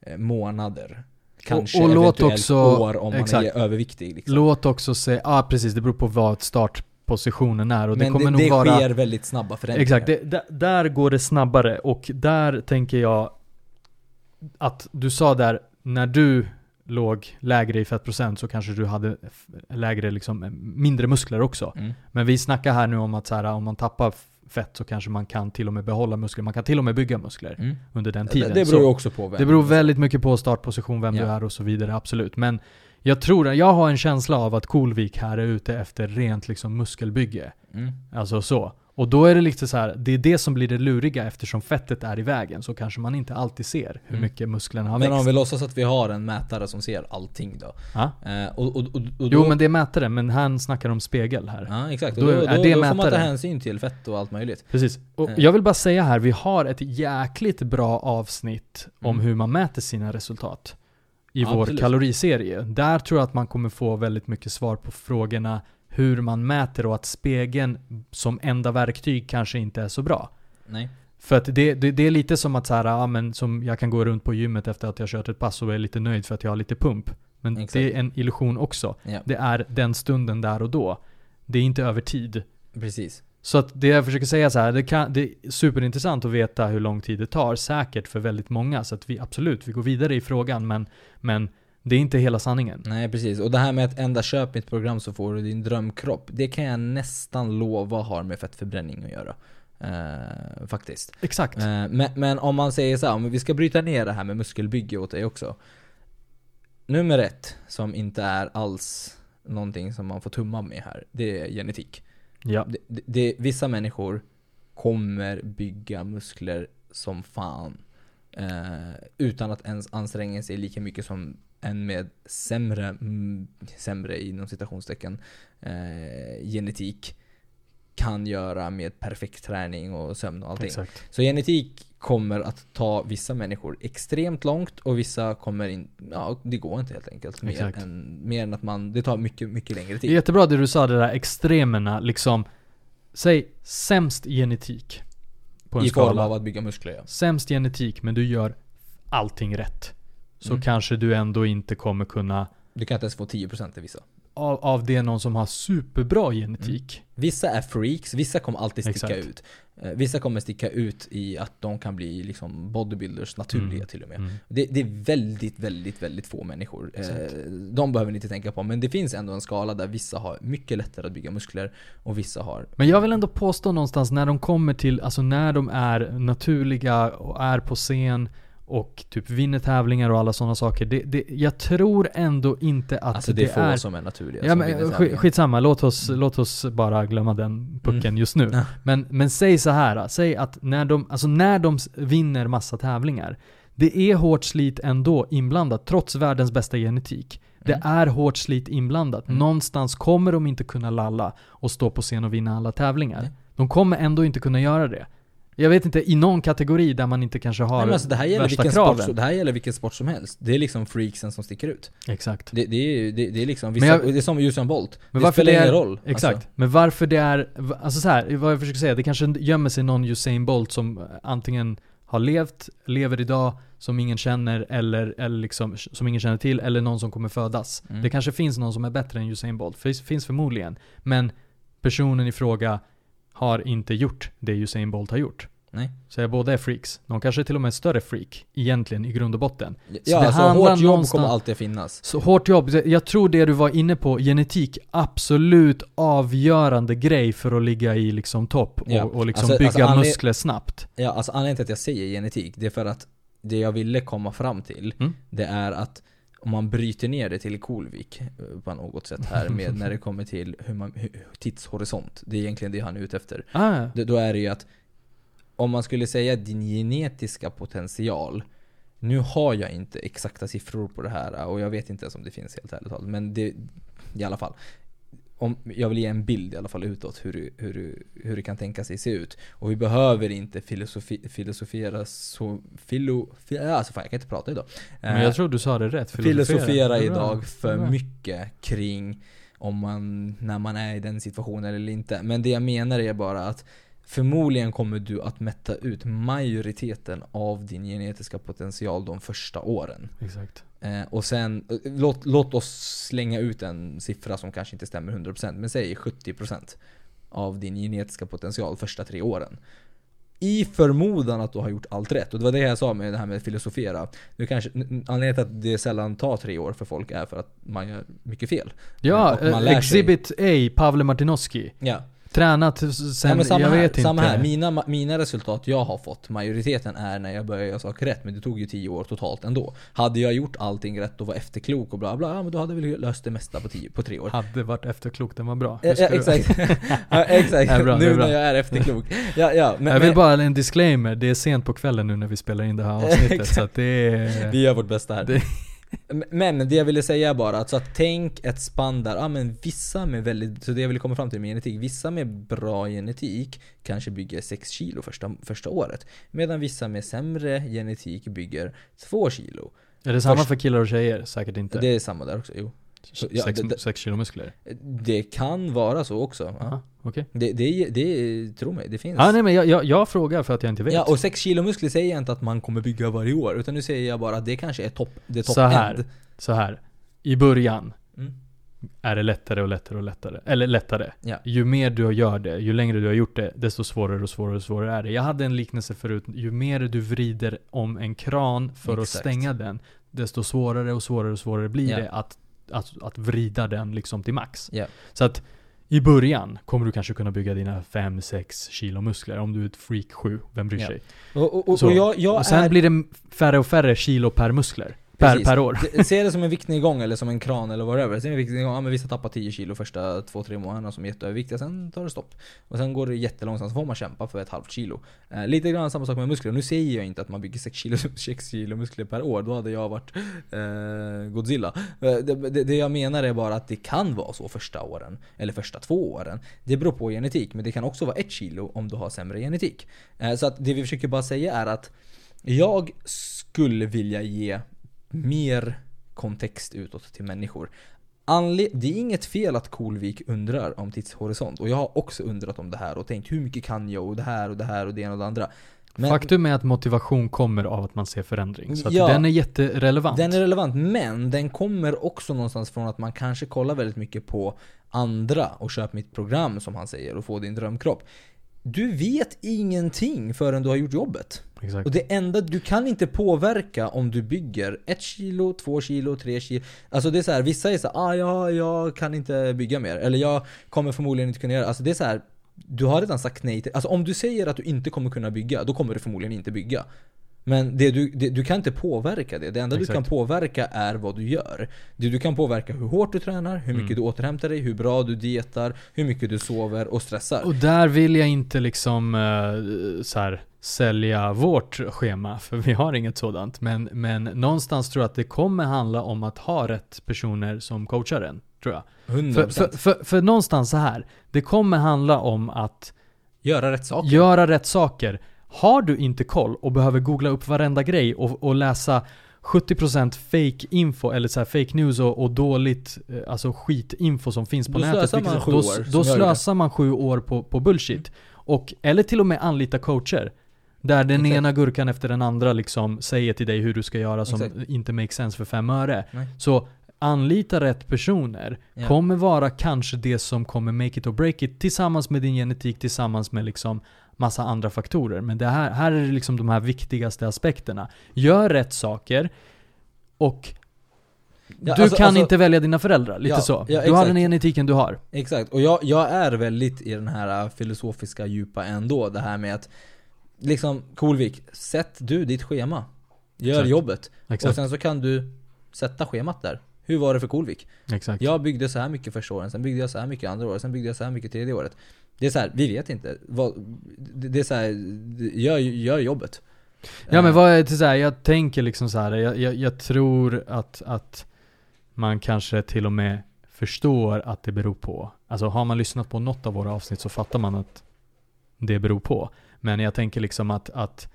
[SPEAKER 1] eh, månader. Kanske
[SPEAKER 2] och låt
[SPEAKER 1] eventuellt
[SPEAKER 2] också-
[SPEAKER 1] år om
[SPEAKER 2] exakt.
[SPEAKER 1] man är överviktig. Liksom.
[SPEAKER 2] Låt också säga, ja ah, precis, det beror på vad startpositionen är och
[SPEAKER 1] Men
[SPEAKER 2] det kommer
[SPEAKER 1] det,
[SPEAKER 2] nog
[SPEAKER 1] det
[SPEAKER 2] vara...
[SPEAKER 1] sker väldigt snabba förändringar.
[SPEAKER 2] Exakt, det, där går det snabbare och där tänker jag att du sa där, när du låg lägre i fettprocent så kanske du hade lägre liksom, mindre muskler också.
[SPEAKER 1] Mm.
[SPEAKER 2] Men vi snackar här nu om att så här, om man tappar fett så kanske man kan till och med behålla muskler. Man kan till och med bygga muskler
[SPEAKER 1] Mm.
[SPEAKER 2] under den
[SPEAKER 1] Det,
[SPEAKER 2] tiden.
[SPEAKER 1] det
[SPEAKER 2] Så-
[SPEAKER 1] beror ju också på vem.
[SPEAKER 2] det beror väldigt mycket på startposition, vem du
[SPEAKER 1] Ja.
[SPEAKER 2] är och så vidare, absolut. Men jag tror, jag har en känsla av att Coolvik här är ute efter rent liksom muskelbygge.
[SPEAKER 1] Mm.
[SPEAKER 2] Alltså så. Och då är det lite så här, det är det som blir det luriga eftersom fettet är i vägen. Så kanske man inte alltid ser hur
[SPEAKER 1] Mm.
[SPEAKER 2] mycket musklerna har
[SPEAKER 1] Men
[SPEAKER 2] växt.
[SPEAKER 1] om vi låtsas att vi har en mätare som ser allting då.
[SPEAKER 2] Ja?
[SPEAKER 1] Eh, och, och, och, då,
[SPEAKER 2] Jo men det är mätare, men han snackar om spegel här.
[SPEAKER 1] Ja exakt,
[SPEAKER 2] Då
[SPEAKER 1] då,
[SPEAKER 2] är
[SPEAKER 1] då,
[SPEAKER 2] det
[SPEAKER 1] då får man ta hänsyn till fett och allt möjligt.
[SPEAKER 2] Precis. Och
[SPEAKER 1] Eh.
[SPEAKER 2] jag vill bara säga här, vi har ett jäkligt bra avsnitt om
[SPEAKER 1] Mm.
[SPEAKER 2] hur man mäter sina resultat. I
[SPEAKER 1] Ja,
[SPEAKER 2] vår
[SPEAKER 1] absolut.
[SPEAKER 2] kaloriserie. Där tror jag att man kommer få väldigt mycket svar på frågorna hur man mäter och att spegeln som enda verktyg kanske inte är så bra.
[SPEAKER 1] Nej.
[SPEAKER 2] För att det, det, det är lite som att så här, ja, men som jag kan gå runt på gymmet efter att jag kört ett pass och är lite nöjd för att jag har lite pump. Men
[SPEAKER 1] Exakt.
[SPEAKER 2] det är en illusion också.
[SPEAKER 1] Ja,
[SPEAKER 2] Det är den stunden där och då. Det är inte över tid.
[SPEAKER 1] precis.
[SPEAKER 2] Så att det jag försöker säga så här, det, kan, det är superintressant att veta hur lång tid det tar, säkert för väldigt många. Så att vi absolut, vi går vidare i frågan, men, men det är inte hela sanningen.
[SPEAKER 1] Nej precis, och det här med att enda köp mitt program så får du din drömkropp. Det kan jag nästan lova har med fettförbränning att göra. Eh, faktiskt.
[SPEAKER 2] Exakt.
[SPEAKER 1] Eh, men, men om man säger så här, om vi ska bryta ner det här med muskelbygge åt dig också. Nummer ett, som inte är alls någonting som man får tumma med här, det är genetik.
[SPEAKER 2] Ja.
[SPEAKER 1] Det, det, det, vissa människor kommer bygga muskler som fan. Eh, utan att ens anstränga sig lika mycket som en med sämre, mm, sämre inom citationstecken, eh, genetik kan göra med perfekt träning och sömn och allting.
[SPEAKER 2] Exakt.
[SPEAKER 1] Så genetik kommer att ta vissa människor extremt långt och vissa kommer in, ja det går inte helt enkelt. Mer, än, mer än att man, det tar mycket, mycket längre
[SPEAKER 2] Det är
[SPEAKER 1] tid.
[SPEAKER 2] jättebra det du sa, det där extremerna, liksom. Säg sämst genetik. På en
[SPEAKER 1] I form
[SPEAKER 2] skala.
[SPEAKER 1] av att bygga muskler ja.
[SPEAKER 2] Sämst genetik, men du gör allting rätt. Så
[SPEAKER 1] Mm.
[SPEAKER 2] kanske du ändå inte kommer kunna,
[SPEAKER 1] Du kan inte ens få 10% i vissa.
[SPEAKER 2] av, av det någon som har superbra genetik.
[SPEAKER 1] Vissa är freaks, vissa kommer alltid sticka
[SPEAKER 2] Exakt.
[SPEAKER 1] ut. Eh, Vissa kommer sticka ut i att de kan bli liksom bodybuilders naturliga
[SPEAKER 2] Mm.
[SPEAKER 1] till och med.
[SPEAKER 2] Mm.
[SPEAKER 1] Det, det är väldigt, väldigt, väldigt få människor. Eh,
[SPEAKER 2] Exakt.
[SPEAKER 1] de behöver ni inte tänka på. Men det finns ändå en skala där vissa har mycket lättare att bygga muskler och vissa har...
[SPEAKER 2] Men jag vill ändå påstå någonstans när de kommer till, alltså när de är naturliga och är på scen och typ vinner tävlingar och alla sådana saker. Det, det, jag tror ändå inte att
[SPEAKER 1] Alltså det är få som är naturliga
[SPEAKER 2] Ja
[SPEAKER 1] som
[SPEAKER 2] men
[SPEAKER 1] tävlingar.
[SPEAKER 2] skitsamma, låt oss, låt oss bara glömma den pucken
[SPEAKER 1] Mm.
[SPEAKER 2] just nu.
[SPEAKER 1] Ja.
[SPEAKER 2] Men, men säg så här, säg att när de, alltså när de vinner massa tävlingar, det är hårt slit ändå inblandat, trots världens bästa genetik. Det
[SPEAKER 1] Mm.
[SPEAKER 2] är hårt slit inblandat.
[SPEAKER 1] Mm.
[SPEAKER 2] Någonstans kommer de inte kunna lalla och stå på scen och vinna alla tävlingar. De kommer ändå inte kunna göra det. Jag vet inte, i någon kategori där man inte kanske har
[SPEAKER 1] Nej, men alltså det, här gäller
[SPEAKER 2] värsta
[SPEAKER 1] vilken
[SPEAKER 2] kraven.
[SPEAKER 1] sport, det här gäller vilken sport som helst. Det är liksom freaksen som sticker ut.
[SPEAKER 2] Exakt.
[SPEAKER 1] Det, det, är, det, det är liksom vissa,
[SPEAKER 2] jag-
[SPEAKER 1] det är som Usain Bolt.
[SPEAKER 2] Men
[SPEAKER 1] det spelar
[SPEAKER 2] det är,
[SPEAKER 1] ingen roll.
[SPEAKER 2] Exakt.
[SPEAKER 1] Alltså,
[SPEAKER 2] Men varför det är, alltså så här, vad jag försöker säga, det kanske gömmer sig någon Usain Bolt som eh, antingen har levt, lever idag, som ingen känner eller, eller liksom, som ingen känner till, eller någon som kommer födas.
[SPEAKER 1] Mm.
[SPEAKER 2] Det kanske finns någon som är bättre än Usain Bolt, finns, finns förmodligen. Men personen i fråga har inte gjort det Usain Bolt har gjort.
[SPEAKER 1] nej.
[SPEAKER 2] Så jag båda är freaks. De kanske är till och med större freak, egentligen, i grund och botten.
[SPEAKER 1] Ja,
[SPEAKER 2] det
[SPEAKER 1] alltså hårt jobb kommer alltid finnas.
[SPEAKER 2] Så hårt jobb, jag tror det du var inne på, genetik, absolut avgörande grej för att ligga i liksom topp och,
[SPEAKER 1] Ja.
[SPEAKER 2] och liksom
[SPEAKER 1] Alltså-
[SPEAKER 2] bygga
[SPEAKER 1] alltså
[SPEAKER 2] muskler snabbt.
[SPEAKER 1] Ja, alltså anledningen till att jag säger genetik, det är för att det jag ville komma fram till,
[SPEAKER 2] Mm.
[SPEAKER 1] det är att om man bryter ner det till Kolvik eh, på något sätt här med när det kommer till hur man, hur, tidshorisont. Det är egentligen det han är ute efter.
[SPEAKER 2] Ah,
[SPEAKER 1] Det- Då är det ju att om man skulle säga din genetiska potential Nu har jag inte exakta siffror på det här och jag vet inte ens om det finns helt ärligt talat men det I alla fall om, Jag vill ge en bild i alla fall utåt hur, det- hur, hur det kan tänka sig se ut Och vi behöver inte filosofi, filosofera så filo, fi, alltså fan jag kan inte prata idag
[SPEAKER 2] men
[SPEAKER 1] Eh,
[SPEAKER 2] jag tror du sa det rätt.
[SPEAKER 1] filosofera
[SPEAKER 2] bra.
[SPEAKER 1] idag för mycket kring om man, när man är i den situationen eller inte. Men det jag menar är bara att förmodligen kommer du att mätta ut majoriteten av din genetiska potential de första åren.
[SPEAKER 2] Exakt.
[SPEAKER 1] Eh, och sen, eh, låt, låt oss slänga ut en siffra som kanske inte stämmer 100% men säg 70% av din genetiska potential första tre åren. I förmodan att du har gjort allt rätt. Och det var det jag sa med det här med filosofera. Du kanske, anledningen till att det sällan tar tre år för folk är för att man gör mycket fel.
[SPEAKER 2] Ja,
[SPEAKER 1] man
[SPEAKER 2] eh,
[SPEAKER 1] lär sig.
[SPEAKER 2] Exhibit A, Pavle Martinoski.
[SPEAKER 1] Ja.
[SPEAKER 2] Tränat sen,
[SPEAKER 1] ja samma
[SPEAKER 2] jag
[SPEAKER 1] här,
[SPEAKER 2] vet
[SPEAKER 1] samma
[SPEAKER 2] inte.
[SPEAKER 1] här. Mina, mina resultat jag har fått, majoriteten är när jag börjar göra saker rätt. Men det tog ju tio år totalt ändå. Hade jag gjort allting rätt och var efterklok och bla bla, ja men då hade vi löst det mesta på, tio, på tre år.
[SPEAKER 2] Hade varit efterklok, den var bra.
[SPEAKER 1] Ja, ja, exakt. ja, exakt.
[SPEAKER 2] Bra,
[SPEAKER 1] nu när jag är efterklok. Ja, ja, men,
[SPEAKER 2] jag vill
[SPEAKER 1] men
[SPEAKER 2] bara en disclaimer, det är sent på kvällen nu när vi spelar in det här avsnittet så att det är...
[SPEAKER 1] vi gör vårt bästa här.
[SPEAKER 2] Det-
[SPEAKER 1] Men det jag ville säga bara att, så att tänk ett spann där, ja men vissa med väldigt, så det jag ville komma fram till med genetik, vissa med bra genetik kanske bygger 6 kilo första, första året. Medan vissa med sämre genetik bygger 2 kilo.
[SPEAKER 2] Är det samma
[SPEAKER 1] Först-
[SPEAKER 2] för killar och tjejer? Säkert inte.
[SPEAKER 1] Det är samma där också, jo. Så- ja,
[SPEAKER 2] sex,
[SPEAKER 1] det-
[SPEAKER 2] sex kilo muskler?
[SPEAKER 1] Det kan vara så också. Ja.
[SPEAKER 2] Aha, okej.
[SPEAKER 1] Det, det, det, tro mig, det finns.
[SPEAKER 2] Ja, nej men jag, jag, jag frågar för att jag inte vet.
[SPEAKER 1] Ja, och 6 kilo muskler säger jag inte att man kommer bygga varje år, utan nu säger jag bara att det kanske är topp, det top
[SPEAKER 2] Så här.
[SPEAKER 1] end.
[SPEAKER 2] Så här. I början
[SPEAKER 1] Mm.
[SPEAKER 2] är det lättare och lättare och lättare. Eller lättare.
[SPEAKER 1] Ja.
[SPEAKER 2] Ju mer du gör det, ju längre du har gjort det, desto svårare och svårare och svårare är det. Jag hade en liknelse förut. Ju mer du vrider om en kran för att
[SPEAKER 1] Exakt.
[SPEAKER 2] stänga den, desto svårare och svårare och svårare blir
[SPEAKER 1] Ja.
[SPEAKER 2] det att, att, att vrida den liksom till max.
[SPEAKER 1] Ja.
[SPEAKER 2] Så att i början kommer du kanske kunna bygga dina 5-6 kilo muskler. Om du är ett freak 7, vem bryr
[SPEAKER 1] Ja.
[SPEAKER 2] sig?
[SPEAKER 1] Och, och, och,
[SPEAKER 2] Så.
[SPEAKER 1] och jag, jag
[SPEAKER 2] och sen
[SPEAKER 1] är...
[SPEAKER 2] blir det färre och färre kilo per muskler. Per, per år.
[SPEAKER 1] Se det som en viktnedgång eller som en kran eller whatever. Se en viktnedgång, ja men vissa tappar 10 kilo första 2-3 månaderna som är jätteöverviktiga, sen tar det stopp. Och sen går det jättelångsamt, så får man kämpa för ett halvt kilo. Eh, lite grann samma sak med muskler. Nu säger jag inte att man bygger 6 kilo, 6 kilo muskler per år, då hade jag varit eh, Godzilla. Eh, det, det, det jag menar är bara att det kan vara så första åren, eller första två åren. Det beror på genetik, men det kan också vara ett kilo om du har sämre genetik. Eh, så att det vi försöker bara säga är att jag skulle vilja ge mer kontext utåt till människor. Anle- det är inget fel att Kolvik undrar om tidshorisont. Och jag har också undrat om det här och tänkt hur mycket kan jag och det här och det här och det ena och det andra. Men
[SPEAKER 2] Faktum är att motivation kommer av att man ser förändring. Så
[SPEAKER 1] Ja.
[SPEAKER 2] den är jätterelevant.
[SPEAKER 1] den är relevant, men den kommer också någonstans från att man kanske kollar väldigt mycket på andra och köp mitt program som han säger och få din drömkropp. Du vet ingenting förrän du har gjort jobbet.
[SPEAKER 2] Exakt.
[SPEAKER 1] Och det enda, du kan inte påverka om du bygger ett kilo, två kilo, tre kilo. Alltså det är så här, vissa är så här, ah, ja, jag kan inte bygga mer. Eller jag kommer förmodligen inte kunna göra Alltså det är så här, du har redan sagt nej till, alltså om du säger att du inte kommer kunna bygga, då kommer du förmodligen inte bygga. Men det du, det, du kan inte påverka det. Det enda
[SPEAKER 2] Exakt.
[SPEAKER 1] du kan påverka är vad du gör. Det du kan påverka hur hårt du tränar, hur mycket
[SPEAKER 2] Mm.
[SPEAKER 1] du återhämtar dig, hur bra du dietar, hur mycket du sover och stressar.
[SPEAKER 2] Och där vill jag inte liksom uh, så här, sälja vårt schema, för vi har inget sådant. Men, men någonstans tror jag att det kommer handla om att ha rätt personer som coachar en, tror jag.
[SPEAKER 1] 100%.
[SPEAKER 2] För, för, för, för någonstans så här, det kommer handla om att
[SPEAKER 1] Göra rätt saker.
[SPEAKER 2] göra rätt saker. Har du inte koll och behöver googla upp varenda grej och, och läsa 70% fake info eller så här fake news och, och dåligt, eh, alltså skitinfo som finns på
[SPEAKER 1] Då
[SPEAKER 2] nätet.
[SPEAKER 1] slösar man sju
[SPEAKER 2] då,
[SPEAKER 1] år
[SPEAKER 2] Då slösar man sju år på, på bullshit. Och, eller till och med anlita coacher. Där den
[SPEAKER 1] Exakt.
[SPEAKER 2] ena gurkan efter den andra liksom säger till dig hur du ska göra som
[SPEAKER 1] Exakt.
[SPEAKER 2] inte makes sense för fem öre.
[SPEAKER 1] Nej.
[SPEAKER 2] Så anlita rätt personer
[SPEAKER 1] Ja.
[SPEAKER 2] kommer vara kanske det som kommer make it or break it tillsammans med din genetik, tillsammans med liksom massa andra faktorer. Men det här, här är liksom de här viktigaste aspekterna. Gör rätt saker och
[SPEAKER 1] Ja,
[SPEAKER 2] du
[SPEAKER 1] alltså-
[SPEAKER 2] kan
[SPEAKER 1] alltså-
[SPEAKER 2] inte välja dina föräldrar, lite
[SPEAKER 1] Ja,
[SPEAKER 2] så.
[SPEAKER 1] ja,
[SPEAKER 2] du har den genetiken du har.
[SPEAKER 1] Exakt, och jag, jag är väldigt i den här äh, filosofiska djupa ändå. Det här med att liksom, Kolvik, sätt du ditt schema. Gör
[SPEAKER 2] Exakt.
[SPEAKER 1] jobbet. Och
[SPEAKER 2] Exakt.
[SPEAKER 1] sen så kan du sätta schemat där. Hur var det för Kolvik?
[SPEAKER 2] Exakt.
[SPEAKER 1] Jag byggde så här mycket första åren, sen byggde jag så här mycket andra året, sen byggde jag så här mycket tredje året. Det är så här, vi vet inte. Det är så här, gör, gör jobbet.
[SPEAKER 2] Ja men
[SPEAKER 1] Eh,
[SPEAKER 2] vad är det så här, jag tänker liksom så här, jag, jag, jag tror att, att man kanske till och med förstår att det beror på. Alltså har man lyssnat på något av våra avsnitt så fattar man att det beror på. Men jag tänker liksom att, att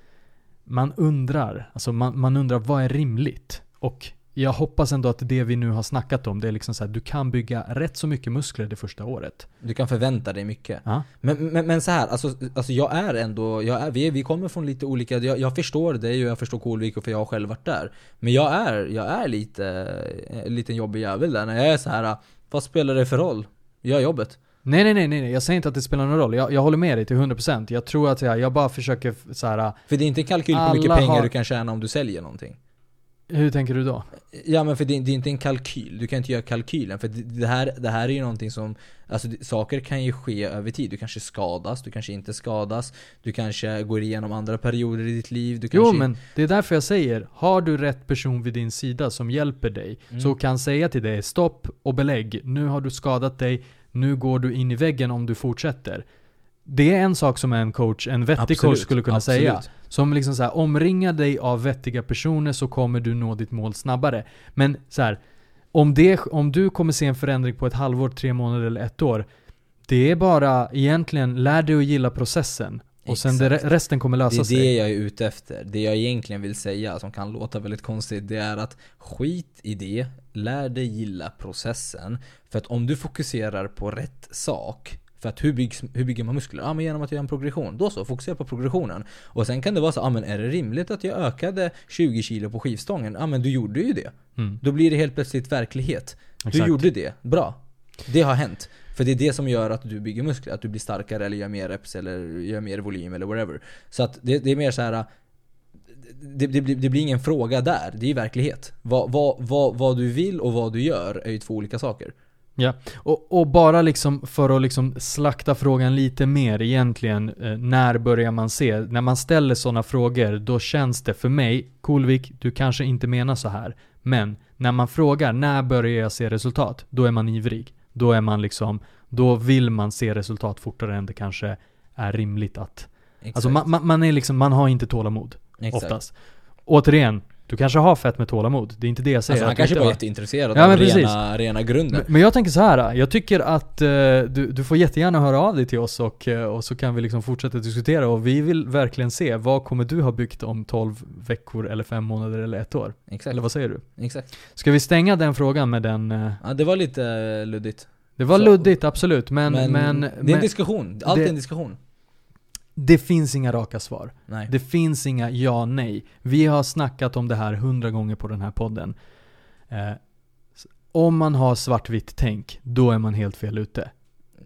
[SPEAKER 2] man undrar, alltså man, man undrar vad är rimligt? Och jag hoppas ändå att det vi nu har snackat om, det är liksom så här, du kan bygga rätt så mycket muskler det första året.
[SPEAKER 1] Du kan förvänta dig mycket.
[SPEAKER 2] Ja.
[SPEAKER 1] Men, men, men så här, alltså, alltså jag är ändå, jag är, vi, vi kommer från lite olika, jag, jag förstår dig och jag förstår Kolvik och för jag har själv varit där. Men jag är, jag är lite, en liten jobbig jävel där när jag är så här. vad spelar det för roll? Gör jobbet.
[SPEAKER 2] Nej, nej, nej, nej, jag säger inte att det spelar någon roll. Jag, jag håller med dig till 100%. Jag tror att jag, jag bara försöker så här.
[SPEAKER 1] För det är inte en kalkyl på hur mycket pengar
[SPEAKER 2] har-
[SPEAKER 1] du kan tjäna om du säljer någonting.
[SPEAKER 2] hur tänker du då?
[SPEAKER 1] Ja men för det, det är inte en kalkyl, du kan inte göra kalkylen. För det, det, här, det här är ju någonting som, alltså saker kan ju ske över tid. Du kanske skadas, du kanske inte skadas. Du kanske går igenom andra perioder i ditt liv. Du
[SPEAKER 2] Jo
[SPEAKER 1] kanske
[SPEAKER 2] men det är därför jag säger, har du rätt person vid din sida som hjälper dig,
[SPEAKER 1] Mm.
[SPEAKER 2] så kan säga till dig stopp och belägg, nu har du skadat dig, nu går du in i väggen om du fortsätter. Det är en sak som en coach, en vettig
[SPEAKER 1] Absolut,
[SPEAKER 2] coach skulle kunna
[SPEAKER 1] absolut.
[SPEAKER 2] säga. Som liksom så här, omringa dig av vettiga personer så kommer du nå ditt mål snabbare. Men så här, om, det, om du kommer se en förändring på ett halvår, tre månader eller ett år, det är bara egentligen, lär dig att gilla processen. Och sen det, resten kommer lösa
[SPEAKER 1] Det är
[SPEAKER 2] sig.
[SPEAKER 1] det jag är ute efter. Det jag egentligen vill säga, som kan låta väldigt konstigt, det är att skit i det, lär dig gilla processen. För att om du fokuserar på rätt sak, för att hur, byggs, hur bygger man muskler? Ja men genom att göra en progression. Då så, fokusera på progressionen. Och sen kan det vara så, ja men är det rimligt att jag ökade 20 kilo på skivstången? Ja men du gjorde ju det.
[SPEAKER 2] Mm.
[SPEAKER 1] Då blir det helt plötsligt verklighet. Du
[SPEAKER 2] Exakt.
[SPEAKER 1] gjorde det, bra. Det har hänt. För det är det som gör att du bygger muskler, att du blir starkare eller gör mer reps eller gör mer volym eller whatever. Så att det, det är mer så här. Det, det, blir- det blir ingen fråga där, det är verklighet. Vad, vad, vad, vad du vill och vad du gör är ju två olika saker.
[SPEAKER 2] Ja, och, och bara liksom för att liksom slakta frågan lite mer egentligen, eh, när börjar man se? När man ställer sådana frågor, då känns det för mig, Kolvik, du kanske inte menar så här, men när man frågar när börjar jag se resultat? Då är man ivrig. Då är man liksom, då vill man se resultat fortare än det kanske är rimligt att.
[SPEAKER 1] Exakt.
[SPEAKER 2] Alltså man, man, man är liksom, man har inte tålamod
[SPEAKER 1] Exakt.
[SPEAKER 2] oftast. Återigen, du kanske har fett med tålamod. Det är inte det jag säger.
[SPEAKER 1] Alltså han kanske
[SPEAKER 2] inte
[SPEAKER 1] var
[SPEAKER 2] har.
[SPEAKER 1] jätteintresserad
[SPEAKER 2] Ja,
[SPEAKER 1] av
[SPEAKER 2] men
[SPEAKER 1] rena, rena grunden.
[SPEAKER 2] Men, men jag tänker så här. jag tycker att eh, du, du får jättegärna höra av dig till oss och, eh, och så kan vi liksom fortsätta diskutera och vi vill verkligen se vad kommer du ha byggt om 12 veckor eller 5 månader eller ett år?
[SPEAKER 1] Exakt.
[SPEAKER 2] Eller vad säger du?
[SPEAKER 1] Exakt.
[SPEAKER 2] Ska vi stänga den frågan med den? eh,
[SPEAKER 1] Ja, det var lite luddigt.
[SPEAKER 2] det var
[SPEAKER 1] Så-
[SPEAKER 2] luddigt absolut men, men,
[SPEAKER 1] Men, det är en diskussion. Allt är en diskussion.
[SPEAKER 2] Det finns inga raka svar.
[SPEAKER 1] Nej.
[SPEAKER 2] Det finns inga ja nej. Vi har snackat om det här hundra gånger på den här podden. Eh, om man har svartvitt tänk, då är man helt fel ute.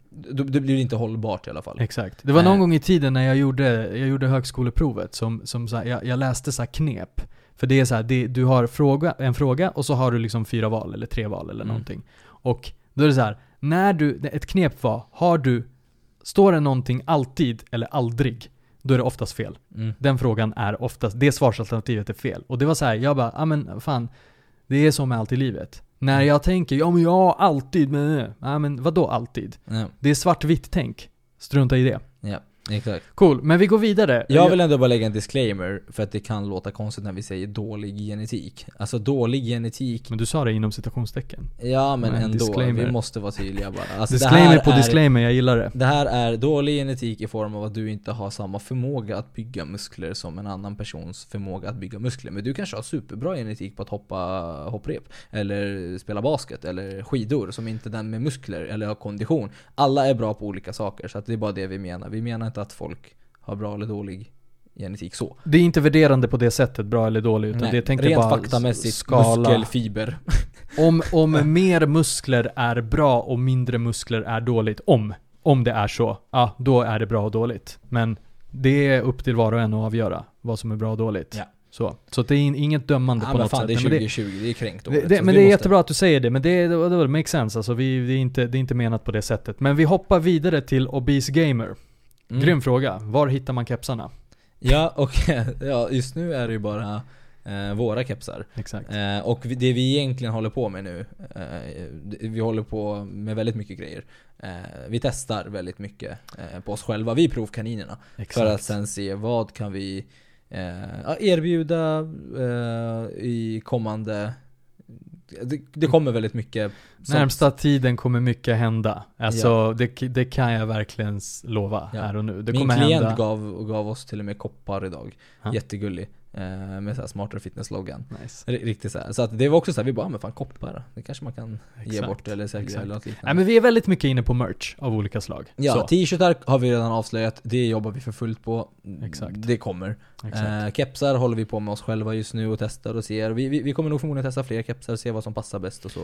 [SPEAKER 1] Det, blir inte hållbart i alla fall.
[SPEAKER 2] Exakt. Det var någon
[SPEAKER 1] Nej.
[SPEAKER 2] gång i tiden när jag gjorde, jag gjorde högskoleprovet som, som så här, jag, jag läste så här knep. För det är så här, det, du har fråga, en fråga och så har du liksom fyra val eller tre val eller
[SPEAKER 1] Mm.
[SPEAKER 2] någonting. Och då är det så här, när du, ett knep var, har du, står det någonting alltid eller aldrig, då är det oftast fel.
[SPEAKER 1] Mm.
[SPEAKER 2] Den frågan är oftast, det svarsalternativet är fel. Och det var så här, jag bara, ja men fan, det är så med allt i livet. När
[SPEAKER 1] Mm.
[SPEAKER 2] jag tänker, ja men jag har alltid, men, ja men vadå alltid?
[SPEAKER 1] Ja,
[SPEAKER 2] Det är svartvitt tänk. Strunta i det.
[SPEAKER 1] ja, exakt.
[SPEAKER 2] Cool, men vi går vidare.
[SPEAKER 1] Jag vill ändå bara lägga en disclaimer, för att det kan låta konstigt när vi säger dålig genetik. Alltså dålig genetik,
[SPEAKER 2] Men du sa det inom citationstecken.
[SPEAKER 1] ja men
[SPEAKER 2] Nej,
[SPEAKER 1] ändå,
[SPEAKER 2] disclaimer.
[SPEAKER 1] vi måste vara tydliga bara. Alltså,
[SPEAKER 2] disclaimer på
[SPEAKER 1] är-
[SPEAKER 2] disclaimer, jag gillar det.
[SPEAKER 1] Det här är dålig genetik i form av att du inte har samma förmåga att bygga muskler som en annan persons förmåga att bygga muskler. Men du kanske har superbra genetik på att hoppa hopprep, eller spela basket, eller skidor, som inte den med muskler eller har kondition. Alla är bra på olika saker, så att det är bara det vi menar. Vi menar inte att folk har bra eller dålig genetik så.
[SPEAKER 2] Det är inte värderande på det sättet, bra eller dålig, utan
[SPEAKER 1] Nej,
[SPEAKER 2] det tänker
[SPEAKER 1] rent
[SPEAKER 2] bara
[SPEAKER 1] faktamässigt,
[SPEAKER 2] skala.
[SPEAKER 1] muskelfiber.
[SPEAKER 2] Om, om mer muskler är bra och mindre muskler är dåligt, om, om det är så, ja, då är det bra och dåligt. Men det är upp till var och en att avgöra vad som är bra och dåligt.
[SPEAKER 1] Ja.
[SPEAKER 2] Så, så det är in- inget dömande
[SPEAKER 1] Ja
[SPEAKER 2] på något
[SPEAKER 1] fan
[SPEAKER 2] sätt.
[SPEAKER 1] det är
[SPEAKER 2] Nej, men
[SPEAKER 1] 2020, det, är kränkt
[SPEAKER 2] det,
[SPEAKER 1] året,
[SPEAKER 2] det,
[SPEAKER 1] så
[SPEAKER 2] men det är
[SPEAKER 1] måste-
[SPEAKER 2] jättebra att du säger det, men det, det, det makes sense. Alltså, vi, det, är inte, det är inte menat på det sättet. Men vi hoppar vidare till Obese Gamer.
[SPEAKER 1] Mm.
[SPEAKER 2] Grym fråga. Var hittar man kepsarna?
[SPEAKER 1] Ja, och ja, just nu är det ju bara eh, våra kepsar.
[SPEAKER 2] Exakt.
[SPEAKER 1] Eh, och det vi egentligen håller på med nu, eh, vi håller på med väldigt mycket grejer. Eh, vi testar väldigt mycket eh, på oss själva, vi är provkaninerna.
[SPEAKER 2] Exakt.
[SPEAKER 1] För att sen se vad kan vi eh, erbjuda i kommande... Det, det kommer väldigt mycket som-
[SPEAKER 2] Närmsta tiden kommer mycket hända. Alltså det, det kan jag verkligen lova
[SPEAKER 1] Ja.
[SPEAKER 2] här och nu. Det
[SPEAKER 1] Min
[SPEAKER 2] kommer
[SPEAKER 1] klient
[SPEAKER 2] hända.
[SPEAKER 1] gav, gav oss till och med koppar idag.
[SPEAKER 2] Ja.
[SPEAKER 1] Jättegullig. Eh, med så här smartare fitness-loggan.
[SPEAKER 2] Nice.
[SPEAKER 1] Riktigt så här. Så att det var också så här, vi bara, "Ah, men fan koppar, det kanske man kan ge
[SPEAKER 2] Exakt.
[SPEAKER 1] bort eller sälja eller något liknande.
[SPEAKER 2] Nej men vi är väldigt mycket inne på merch av olika slag.
[SPEAKER 1] Ja, t-shirtar har vi redan avslöjat, det jobbar vi för fullt på.
[SPEAKER 2] Exakt.
[SPEAKER 1] Det kommer. Eh, kepsar håller vi på med oss själva just nu och testar och ser. Vi, vi, vi kommer nog förmodligen testa fler kepsar och se vad som passar bäst och så.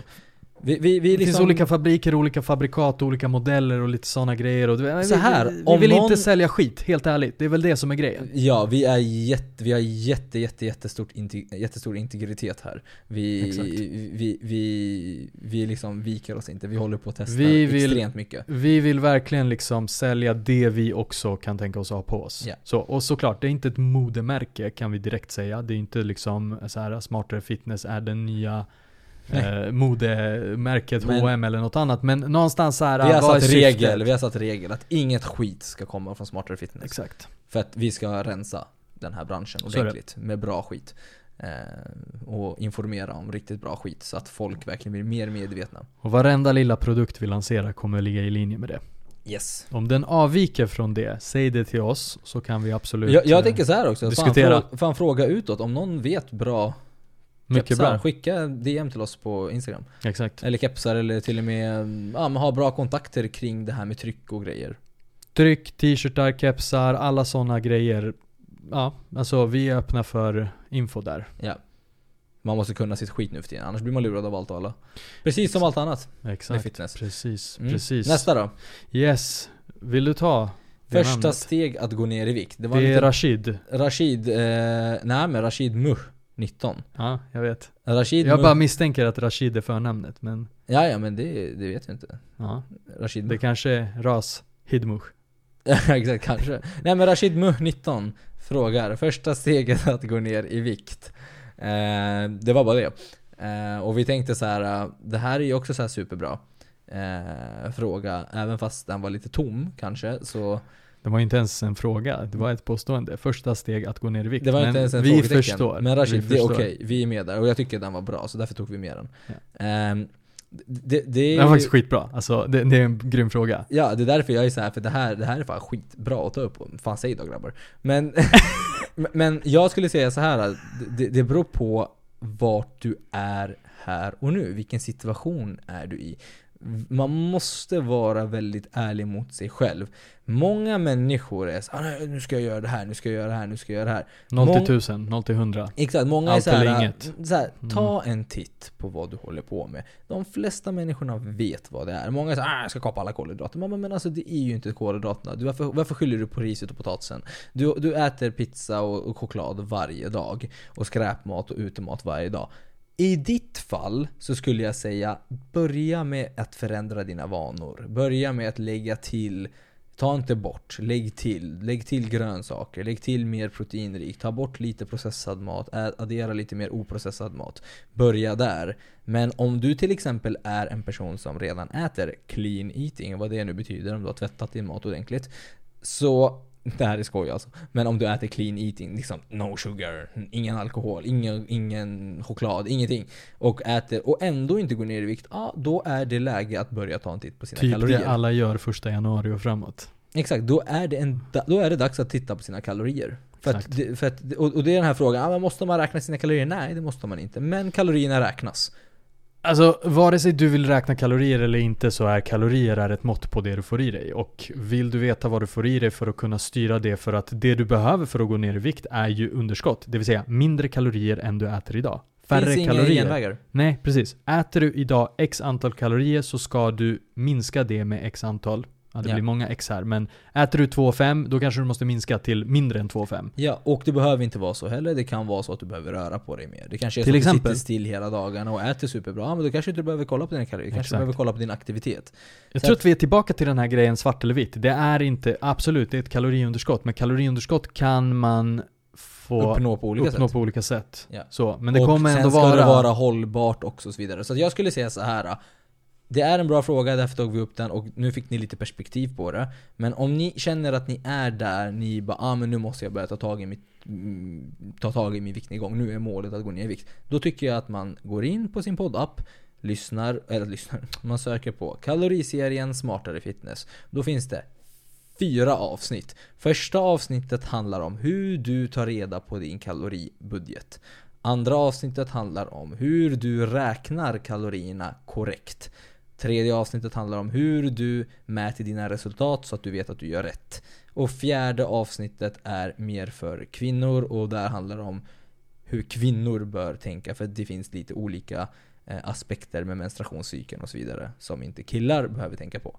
[SPEAKER 1] Vi, vi, vi
[SPEAKER 2] det
[SPEAKER 1] liksom,
[SPEAKER 2] finns olika fabriker, olika fabrikat, olika modeller och lite sådana grejer. Och det,
[SPEAKER 1] Så här,
[SPEAKER 2] vi, vi, vi vill
[SPEAKER 1] någon-
[SPEAKER 2] inte sälja skit, helt ärligt. Det är väl det som är grejen.
[SPEAKER 1] Ja, vi är jätte, vi har jätte, jätte, jättestort inte, jättestor integritet här. Vi,
[SPEAKER 2] Exakt.
[SPEAKER 1] vi, vi, vi liksom viker oss inte, vi håller på att testa
[SPEAKER 2] Vi vill-
[SPEAKER 1] extremt mycket.
[SPEAKER 2] Vi vill verkligen liksom sälja det vi också kan tänka oss att ha på oss.
[SPEAKER 1] Ja.
[SPEAKER 2] Så, och såklart, det är inte ett modemärke kan vi direkt säga. Det är inte liksom så här smartare fitness är den nya eh, modemärket
[SPEAKER 1] Men-
[SPEAKER 2] H&M eller något annat. Men någonstans så här,
[SPEAKER 1] Vi har satt regel, vi har satt regel att inget skit ska komma från Smartare Fitness.
[SPEAKER 2] Exakt.
[SPEAKER 1] För att vi ska rensa den här branschen ordentligt med bra skit. Eh, och informera om riktigt bra skit så att folk verkligen blir mer medvetna.
[SPEAKER 2] Och varenda lilla produkt vi lanserar kommer ligga i linje med det.
[SPEAKER 1] Yes.
[SPEAKER 2] Om den avviker från det, säg det till oss så kan vi absolut
[SPEAKER 1] Jag, jag
[SPEAKER 2] eh,
[SPEAKER 1] tänker så här också, fan,
[SPEAKER 2] diskutera.
[SPEAKER 1] frå, fan fråga utåt om någon vet bra
[SPEAKER 2] mycket
[SPEAKER 1] kepsar,
[SPEAKER 2] bra.
[SPEAKER 1] skicka DM till oss på Instagram.
[SPEAKER 2] Exakt.
[SPEAKER 1] Eller kepsar eller till och med ja, men ha bra kontakter kring det här med tryck och grejer.
[SPEAKER 2] Tryck, t-shirtar, kepsar, alla sådana grejer. Ja, alltså vi är öppna för info där.
[SPEAKER 1] Ja. Man måste kunna sitt skit nu för tiden, annars blir man lurad av allt och alla. Precis som allt annat med
[SPEAKER 2] Exakt.
[SPEAKER 1] fitness.
[SPEAKER 2] Precis,
[SPEAKER 1] Mm.
[SPEAKER 2] precis.
[SPEAKER 1] Nästa då.
[SPEAKER 2] Yes. Vill du ta det
[SPEAKER 1] Första
[SPEAKER 2] namnet?
[SPEAKER 1] steg att gå ner i vikt. Det
[SPEAKER 2] Det,
[SPEAKER 1] var
[SPEAKER 2] är
[SPEAKER 1] lite
[SPEAKER 2] Rashid.
[SPEAKER 1] Rashid, eh, nej men Rashid Muh 19.
[SPEAKER 2] Ja, jag vet.
[SPEAKER 1] Rashid
[SPEAKER 2] Jag
[SPEAKER 1] Muh,
[SPEAKER 2] bara misstänker att Rashid är förnamnet, men
[SPEAKER 1] Ja ja men det, det vet jag inte.
[SPEAKER 2] ja.
[SPEAKER 1] Rashid
[SPEAKER 2] Det
[SPEAKER 1] Muh.
[SPEAKER 2] kanske är Ras Hidmush.
[SPEAKER 1] Exakt, kanske. Nej men Rashid Muh 19 frågar, första steget att gå ner i vikt. Eh, det var bara det. Eh, och vi tänkte så här, eh, det här är ju också så superbra. Fråga, även fast den var lite tom kanske, så
[SPEAKER 2] Det var inte ens en fråga, det var ett påstående. Första steg att gå ner i vikt.
[SPEAKER 1] det var inte ens en
[SPEAKER 2] vi förstår.
[SPEAKER 1] Men Rashid,
[SPEAKER 2] vi
[SPEAKER 1] det är okej, vi är med där. Och jag tycker den var bra, så därför tog vi med den.
[SPEAKER 2] Ja.
[SPEAKER 1] Ehm, det, det
[SPEAKER 2] Det var faktiskt skitbra. Alltså, det, det är en grym fråga.
[SPEAKER 1] Ja, det är därför jag är så här för det här, det här är fan skitbra att ta upp. Fan säg då grabbar. Men, men jag skulle säga så här. Det, det beror på vart du är här och nu. Vilken situation är du i? Man måste vara väldigt ärlig mot sig själv. Många människor är så här, "Ah, "Nej, nu ska jag göra det här, nu ska jag göra det här, nu ska jag göra det här.
[SPEAKER 2] 0
[SPEAKER 1] Mång-
[SPEAKER 2] till 1000, 0 till 100.
[SPEAKER 1] Exakt, många är
[SPEAKER 2] Allt
[SPEAKER 1] så här,
[SPEAKER 2] eller inget.
[SPEAKER 1] så här,
[SPEAKER 2] Mm.
[SPEAKER 1] ta en titt på vad du håller på med. De flesta människorna vet vad det är. Många säger ah, jag ska kapa alla kolhydrater. Men, men alltså det är ju inte kolhydraterna. Du, varför, varför skyller du på riset och potatisen? Du, du äter pizza och, och choklad varje dag. Och skräpmat och utemat varje dag. I ditt fall så skulle jag säga börja med att förändra dina vanor. Börja med att lägga till Ta inte bort, lägg till. Lägg till grönsaker, lägg till mer proteinrikt. Ta bort lite processad mat, addera lite mer oprocessad mat. Börja där. Men om du till exempel är en person som redan äter clean eating, vad det nu betyder, om du har tvättat din mat ordentligt. Så, det här är skoj alltså. Men om du äter clean eating, liksom no sugar, ingen alkohol, ingen, ingen choklad, ingenting. Och äter, och ändå inte går ner i vikt, ja då är det läge att börja ta en titt på sina
[SPEAKER 2] Typ
[SPEAKER 1] kalorier.
[SPEAKER 2] det alla gör första januari och framåt.
[SPEAKER 1] Exakt, då är, det en, då är det dags att titta på sina kalorier. För att, för att, och, det är den här frågan, ah, måste man räkna sina kalorier? Nej, det måste man inte. Men kalorierna räknas.
[SPEAKER 2] Alltså, vare sig du vill räkna kalorier eller inte så är kalorier är ett mått på det du får i dig. Och vill du veta vad du får i dig för att kunna styra det för att det du behöver för att gå ner i vikt är ju underskott. Det vill säga mindre kalorier än du äter idag. Färre
[SPEAKER 1] Finns inga
[SPEAKER 2] kalorier.
[SPEAKER 1] genvägar.
[SPEAKER 2] Nej, precis. Äter du idag x antal kalorier så ska du minska det med x antal. Ja, det
[SPEAKER 1] Ja.
[SPEAKER 2] blir många x här, men äter du 2,5 då kanske du måste minska till mindre än 2,5.
[SPEAKER 1] Ja, och det behöver inte vara så heller. Det kan vara så att du behöver röra på dig mer. Det kanske är
[SPEAKER 2] Till
[SPEAKER 1] så att
[SPEAKER 2] exempel.
[SPEAKER 1] du sitter still hela dagarna och äter superbra. Ja, men då kanske inte du behöver kolla på dina kalorier. Du kanske
[SPEAKER 2] Exakt.
[SPEAKER 1] behöver kolla på din aktivitet.
[SPEAKER 2] Jag
[SPEAKER 1] Så
[SPEAKER 2] tror
[SPEAKER 1] att-
[SPEAKER 2] att vi är tillbaka till den här grejen svart eller vitt. Det är inte, absolut, det är ett kaloriunderskott, men kaloriunderskott kan man få
[SPEAKER 1] Uppnå på olika
[SPEAKER 2] uppnå
[SPEAKER 1] sätt.
[SPEAKER 2] på olika sätt.
[SPEAKER 1] Ja.
[SPEAKER 2] Så, men det
[SPEAKER 1] och
[SPEAKER 2] kommer
[SPEAKER 1] sen
[SPEAKER 2] ändå
[SPEAKER 1] ska
[SPEAKER 2] vara...
[SPEAKER 1] det vara hållbart också och så vidare. Så att jag skulle säga så här. Det är en bra fråga, därför tog vi upp den och nu fick ni lite perspektiv på det. Men om ni känner att ni är där, ni bara ah, men nu måste jag börja ta tag i mitt mm, ta tag i min viktnedgång, nu är målet att gå ner i vikt. Då tycker jag att man går in på sin poddapp, lyssnar, eller lyssnar, man söker på kaloriserien Smartare Fitness. Då finns det fyra avsnitt. Första avsnittet handlar om hur du tar reda på din kaloribudget. Andra avsnittet handlar om hur du räknar kalorierna korrekt. Tredje avsnittet handlar om hur du mäter dina resultat så att du vet att du gör rätt. Och fjärde avsnittet är mer för kvinnor och där handlar det om hur kvinnor bör tänka för det finns lite olika eh, aspekter med menstruationscykeln och så vidare som inte killar behöver tänka på.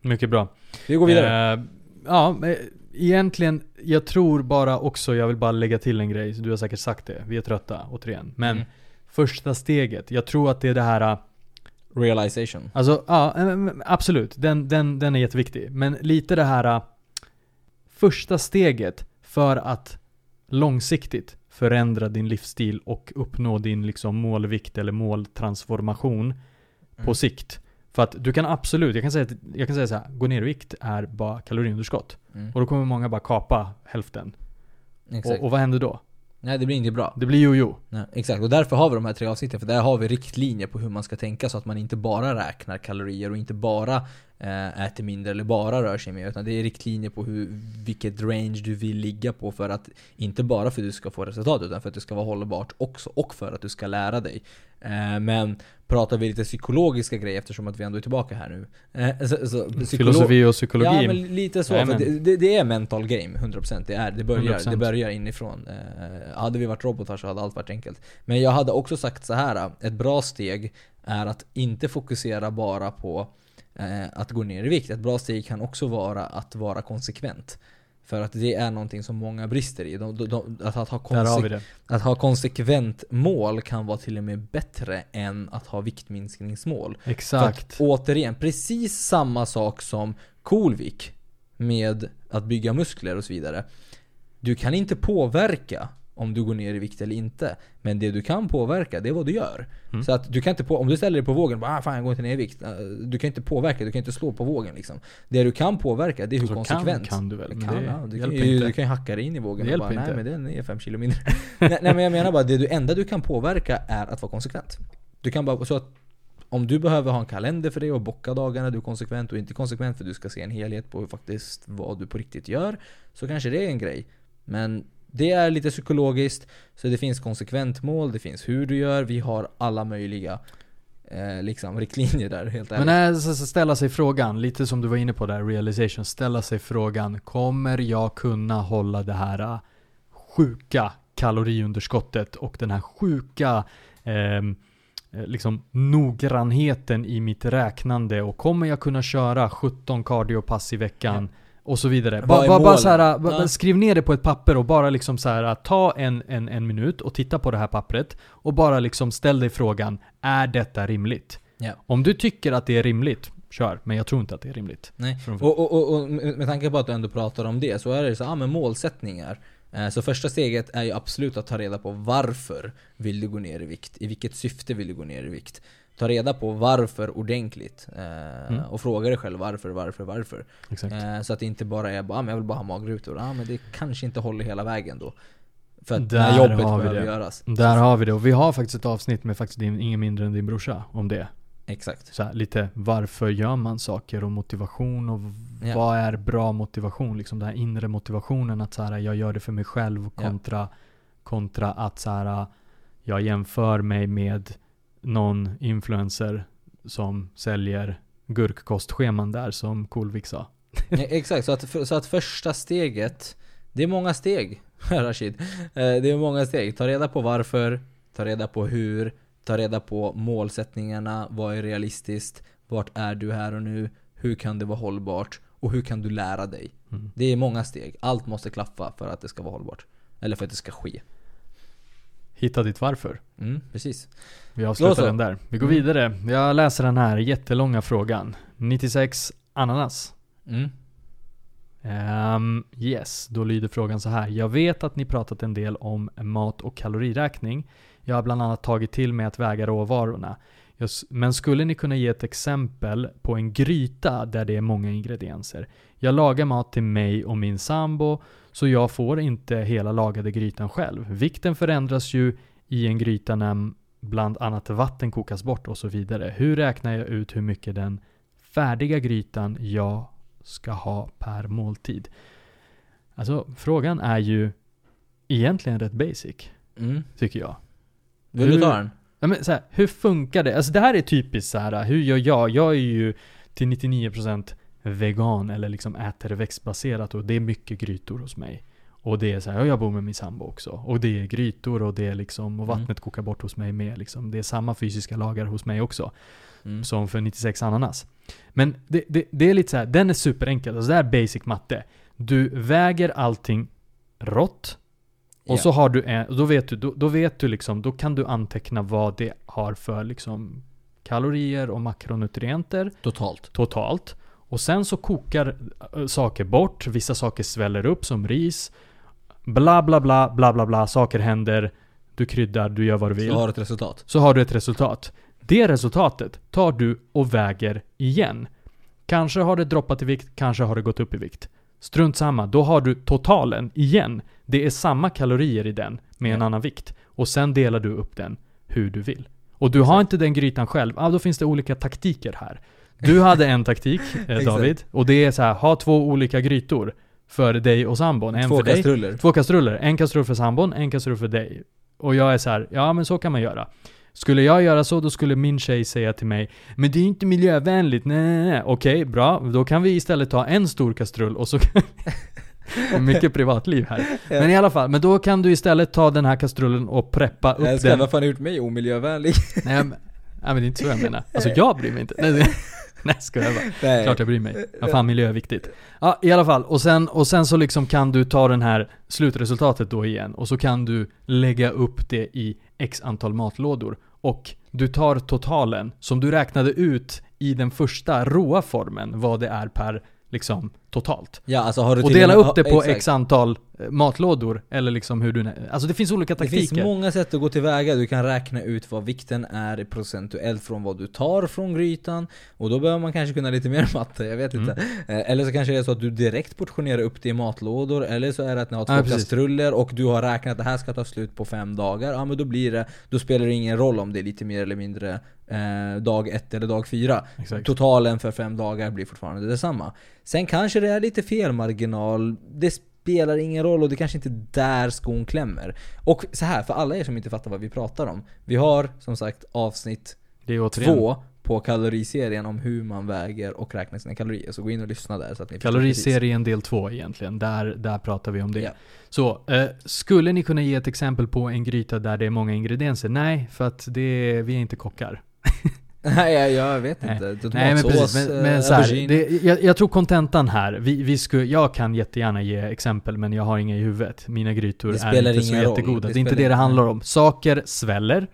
[SPEAKER 2] Mycket bra.
[SPEAKER 1] Vi går vidare.
[SPEAKER 2] Eh, ja, egentligen, jag tror bara också, jag vill bara lägga till en grej. Du har säkert sagt det, vi är trötta återigen. Men
[SPEAKER 1] Mm.
[SPEAKER 2] första steget, jag tror att det är det här
[SPEAKER 1] Realization.
[SPEAKER 2] Alltså, ja, absolut. Den, den, den är jätteviktig. Men lite det här äh, första steget för att långsiktigt förändra din livsstil och uppnå din liksom målvikt eller måltransformation på
[SPEAKER 1] Mm.
[SPEAKER 2] sikt. För att du kan absolut, jag kan säga, jag kan säga så här, gå ner i vikt är bara kaloriunderskott.
[SPEAKER 1] Mm.
[SPEAKER 2] Och då kommer många bara kapa hälften. Och, och vad händer då?
[SPEAKER 1] Nej det blir inte bra.
[SPEAKER 2] Det blir jojo.
[SPEAKER 1] Nej, exakt, och därför har vi de här tre avsnitten, för där har vi riktlinjer på hur man ska tänka så att man inte bara räknar kalorier och inte bara eh, äter mindre eller bara rör sig mer. Utan det är riktlinjer på hur, vilket range du vill ligga på för att inte bara för att du ska få resultat utan för att det ska vara hållbart också och för att du ska lära dig. Eh, men pratar vi lite psykologiska grejer eftersom att vi ändå är tillbaka här nu. Eh, så, så,
[SPEAKER 2] Filosofi och psykologi.
[SPEAKER 1] Ja men lite så, för
[SPEAKER 2] Jajamän.
[SPEAKER 1] det, det, det är mental game, 100% det är det. börjar,
[SPEAKER 2] 100%.
[SPEAKER 1] det börjar inifrån. Eh, hade vi varit robotar så hade allt varit enkelt. Men jag hade också sagt så här. ett bra steg är att inte fokusera bara på eh, att gå ner i vikt. Ett bra steg kan också vara att vara konsekvent. För att det är någonting som många brister i. De, de, de, att, att, ha
[SPEAKER 2] Där har vi
[SPEAKER 1] konse-
[SPEAKER 2] det.
[SPEAKER 1] att ha konsekvent mål kan vara till och med bättre än att ha viktminskningsmål.
[SPEAKER 2] Exakt.
[SPEAKER 1] att, återigen, precis samma sak som Coolvik med att bygga muskler och så vidare. Du kan inte påverka om du går ner i vikt eller inte. Men det du kan påverka, det är vad du gör.
[SPEAKER 2] Mm.
[SPEAKER 1] Så att du kan inte på, om du ställer dig på vågen och bara ah, fan jag går inte ner i vikt. Eh, Du kan inte påverka, du kan inte slå på vågen liksom. Det du kan påverka, det är hur
[SPEAKER 2] Alltså, kan-
[SPEAKER 1] konsekvent.
[SPEAKER 2] kan du väl,
[SPEAKER 1] kan,
[SPEAKER 2] det
[SPEAKER 1] ja, du, kan, ju,
[SPEAKER 2] inte.
[SPEAKER 1] du kan ju hacka dig in i vågen
[SPEAKER 2] Det
[SPEAKER 1] och bara
[SPEAKER 2] hjälper
[SPEAKER 1] nej
[SPEAKER 2] inte.
[SPEAKER 1] men den är 5 kilo mindre. nej, nej men jag menar bara, det du, enda du kan påverka är att vara konsekvent. Du kan bara, så att om du behöver ha en kalender för det och bocka dagarna, du är konsekvent och inte konsekvent för du ska se en helhet på faktiskt vad du på riktigt gör. Så kanske det är en grej. Men det är lite psykologiskt. Så det finns konsekventmål, det finns hur du gör. Vi har alla möjliga eh, liksom riktlinjer där helt ärligt.
[SPEAKER 2] Men äh, så- så ställa sig frågan, lite som du var inne på där, realization. Ställa sig frågan, kommer jag kunna hålla det här äh, sjuka kaloriunderskottet och den här sjuka ehm, eh, liksom noggrannheten i mitt räknande och kommer jag kunna köra 17 cardiopass i veckan och så vidare. Bara, bara, bara så här,
[SPEAKER 1] Ja.
[SPEAKER 2] skriv ner det på ett papper och bara liksom så här, ta en, en, en minut och titta på det här pappret och bara liksom ställ dig frågan, är detta rimligt?
[SPEAKER 1] Ja.
[SPEAKER 2] Om du tycker att det är rimligt, kör. Men jag tror inte att det är rimligt.
[SPEAKER 1] Nej. Och, och, och, och med tanke på att du ändå pratar om det så är det så, ja men målsättningar. Eh, Så första steget är ju absolut att ta reda på varför vill du gå ner i vikt? I vilket syfte vill du gå ner i vikt? Ta reda på varför ordentligt. eh,
[SPEAKER 2] Mm.
[SPEAKER 1] Och fråga dig själv varför, varför, varför. Eh, Så att det inte bara är bara, ah, men jag vill bara ha magrutor. Ah, men det kanske inte håller hela vägen då. För att
[SPEAKER 2] Där
[SPEAKER 1] när jobbet
[SPEAKER 2] har vi
[SPEAKER 1] behöver
[SPEAKER 2] det.
[SPEAKER 1] göras.
[SPEAKER 2] Där har vi det. Och vi har faktiskt ett avsnitt med faktiskt din, ingen mindre än din brorsa om det.
[SPEAKER 1] Exakt.
[SPEAKER 2] Så här, lite varför gör man saker och motivation och
[SPEAKER 1] Ja.
[SPEAKER 2] vad är bra motivation? Liksom den här inre motivationen att så här, jag gör det för mig själv
[SPEAKER 1] Ja.
[SPEAKER 2] kontra, kontra att så här, jag jämför mig med någon influencer som säljer gurkkostscheman där som Coolvik sa.
[SPEAKER 1] Exakt, så att, så att första steget Det är många steg Rashid Eh, Det är många steg, ta reda på varför Ta reda på hur Ta reda på målsättningarna Vad är realistiskt? Vart är du här och nu? Hur kan det vara hållbart? Och hur kan du lära dig?
[SPEAKER 2] Mm.
[SPEAKER 1] Det är många steg, allt måste klaffa för att det ska vara hållbart Eller för att det ska ske
[SPEAKER 2] Hitta ditt varför.
[SPEAKER 1] Mm, precis
[SPEAKER 2] Vi avslutar den där. Vi går
[SPEAKER 1] Mm.
[SPEAKER 2] vidare. Jag läser den här jättelånga frågan. 96 ananas.
[SPEAKER 1] mm.
[SPEAKER 2] Ehm, yes, då lyder frågan så här. Jag vet att ni pratat en del om mat och kaloriräkning. Jag har bland annat tagit till med att väga råvarorna. Men skulle ni kunna ge ett exempel på en gryta där det är många ingredienser? Jag lagar mat till mig och min sambo, så jag får inte hela lagade grytan själv. Vikten förändras ju i en gryta när bland annat vatten kokas bort och så vidare. Hur räknar jag ut hur mycket den färdiga grytan jag ska ha per måltid? Alltså, frågan är ju egentligen rätt basic,
[SPEAKER 1] Mm.
[SPEAKER 2] tycker jag.
[SPEAKER 1] Vill du ta den?
[SPEAKER 2] Ja, men så här, hur funkar det? Alltså det här är typiskt så här. hur gör jag? Jag är ju till 99% vegan eller liksom äter växtbaserat och det är mycket grytor hos mig. Och det är så här, jag bor med min sambo också. Och det är grytor och det är liksom, och
[SPEAKER 1] Mm.
[SPEAKER 2] vattnet kokar bort hos mig med liksom. Det är samma fysiska lagar hos mig också.
[SPEAKER 1] Mm.
[SPEAKER 2] Som för 96 ananas. Men det, det, det är lite så här, den är superenkel. Alltså det här är basic matte. Du väger allting rått. Och
[SPEAKER 1] Ja.
[SPEAKER 2] så har du en, då vet du, då, då vet du liksom, då kan du anteckna vad det har för liksom kalorier och makronutrienter
[SPEAKER 1] Totalt
[SPEAKER 2] totalt. Och sen så kokar äh, saker bort, vissa saker sväller upp som ris. Bla bla bla, bla bla bla, saker händer. Du kryddar, du gör vad du vill
[SPEAKER 1] Så har du ett resultat
[SPEAKER 2] så har du ett resultat. Det resultatet tar du och väger igen. Kanske har det droppat i vikt, kanske har det gått upp i vikt. Strunt samma, då har du totalen igen. Det är samma kalorier i den med en
[SPEAKER 1] Ja.
[SPEAKER 2] annan vikt. Och sen delar du upp den hur du vill. Och du har inte den grytan själv, ah, då finns det olika taktiker här. Du hade en taktik, eh. David, och det är så här, ha två olika grytor för dig och sambon. En
[SPEAKER 1] Två
[SPEAKER 2] för dig,
[SPEAKER 1] kastruller
[SPEAKER 2] Två kastruller. En kastrull för sambon, en kastrull för dig. Och jag är så här, ja men så kan man göra. Skulle jag göra så, då skulle min tjej säga till mig Men det är inte miljövänligt, nej nej nej. Okej, bra. Då kan vi istället ta en stor kastrull och så kan Mycket privatliv här. Men i alla fall, men då kan du istället ta den här kastrullen och preppa upp
[SPEAKER 1] älskar,
[SPEAKER 2] den.
[SPEAKER 1] vad fan har gjort mig omiljövänlig?
[SPEAKER 2] Nej men, nej men det är inte så jag menar. Alltså jag bryr mig inte. Nej, nej. ska jag bara.
[SPEAKER 1] Nej.
[SPEAKER 2] Klart jag bryr mig. Ja, fan miljö är viktigt. Ja, i alla fall. Och sen, och sen så liksom kan du ta den här slutresultatet då igen. Och så kan du lägga upp det i x antal matlådor. Och du tar totalen som du räknade ut i den första råa formen vad det är per liksom totalt.
[SPEAKER 1] Ja, alltså har du
[SPEAKER 2] Och dela upp det på
[SPEAKER 1] exakt.
[SPEAKER 2] x antal eh, matlådor. Eller liksom hur du... Alltså det finns olika
[SPEAKER 1] Det
[SPEAKER 2] taktiker.
[SPEAKER 1] finns många sätt att gå tillväga, du kan räkna ut vad vikten är procentuellt från vad du tar från grytan Och då behöver man kanske kunna lite mer matte, jag vet inte
[SPEAKER 2] Mm.
[SPEAKER 1] Eh, Eller så kanske det är så att du direkt portionerar upp det i matlådor Eller så är det att ni har två
[SPEAKER 2] Ja,
[SPEAKER 1] kastruller och du har räknat att det här ska ta slut på fem dagar Ja men då blir det, då spelar det ingen roll om det är lite mer eller mindre eh, dag ett eller dag fyra
[SPEAKER 2] Exakt.
[SPEAKER 1] Totalen för fem dagar blir fortfarande detsamma Sen kanske det är lite felmarginal Det spelar ingen roll och det kanske inte är där skon klämmer Och så här för alla er som inte fattar vad vi pratar om Vi har som sagt avsnitt
[SPEAKER 2] Det
[SPEAKER 1] två på kaloriserien om hur man väger och räknar sina kalorier Så gå in och lyssna där så att ni.
[SPEAKER 2] Kaloriserien del 2 egentligen, där, där pratar vi om det.
[SPEAKER 1] Ja.
[SPEAKER 2] Så, eh, skulle ni kunna ge ett exempel på en gryta där det är många ingredienser? Nej, för att det, vi är inte kockar.
[SPEAKER 1] Nej jag, vet inte,
[SPEAKER 2] Nej men
[SPEAKER 1] Tomatsås,
[SPEAKER 2] precis, men,
[SPEAKER 1] eh,
[SPEAKER 2] men så här, det, jag, jag tror kontentan här, vi, vi skulle, jag kan jättegärna ge exempel men jag har inga i huvudet. Mina grytor
[SPEAKER 1] Det
[SPEAKER 2] är inte så
[SPEAKER 1] roll.
[SPEAKER 2] jättegoda.
[SPEAKER 1] Det
[SPEAKER 2] Det är inte det det handlar om. Saker sväller,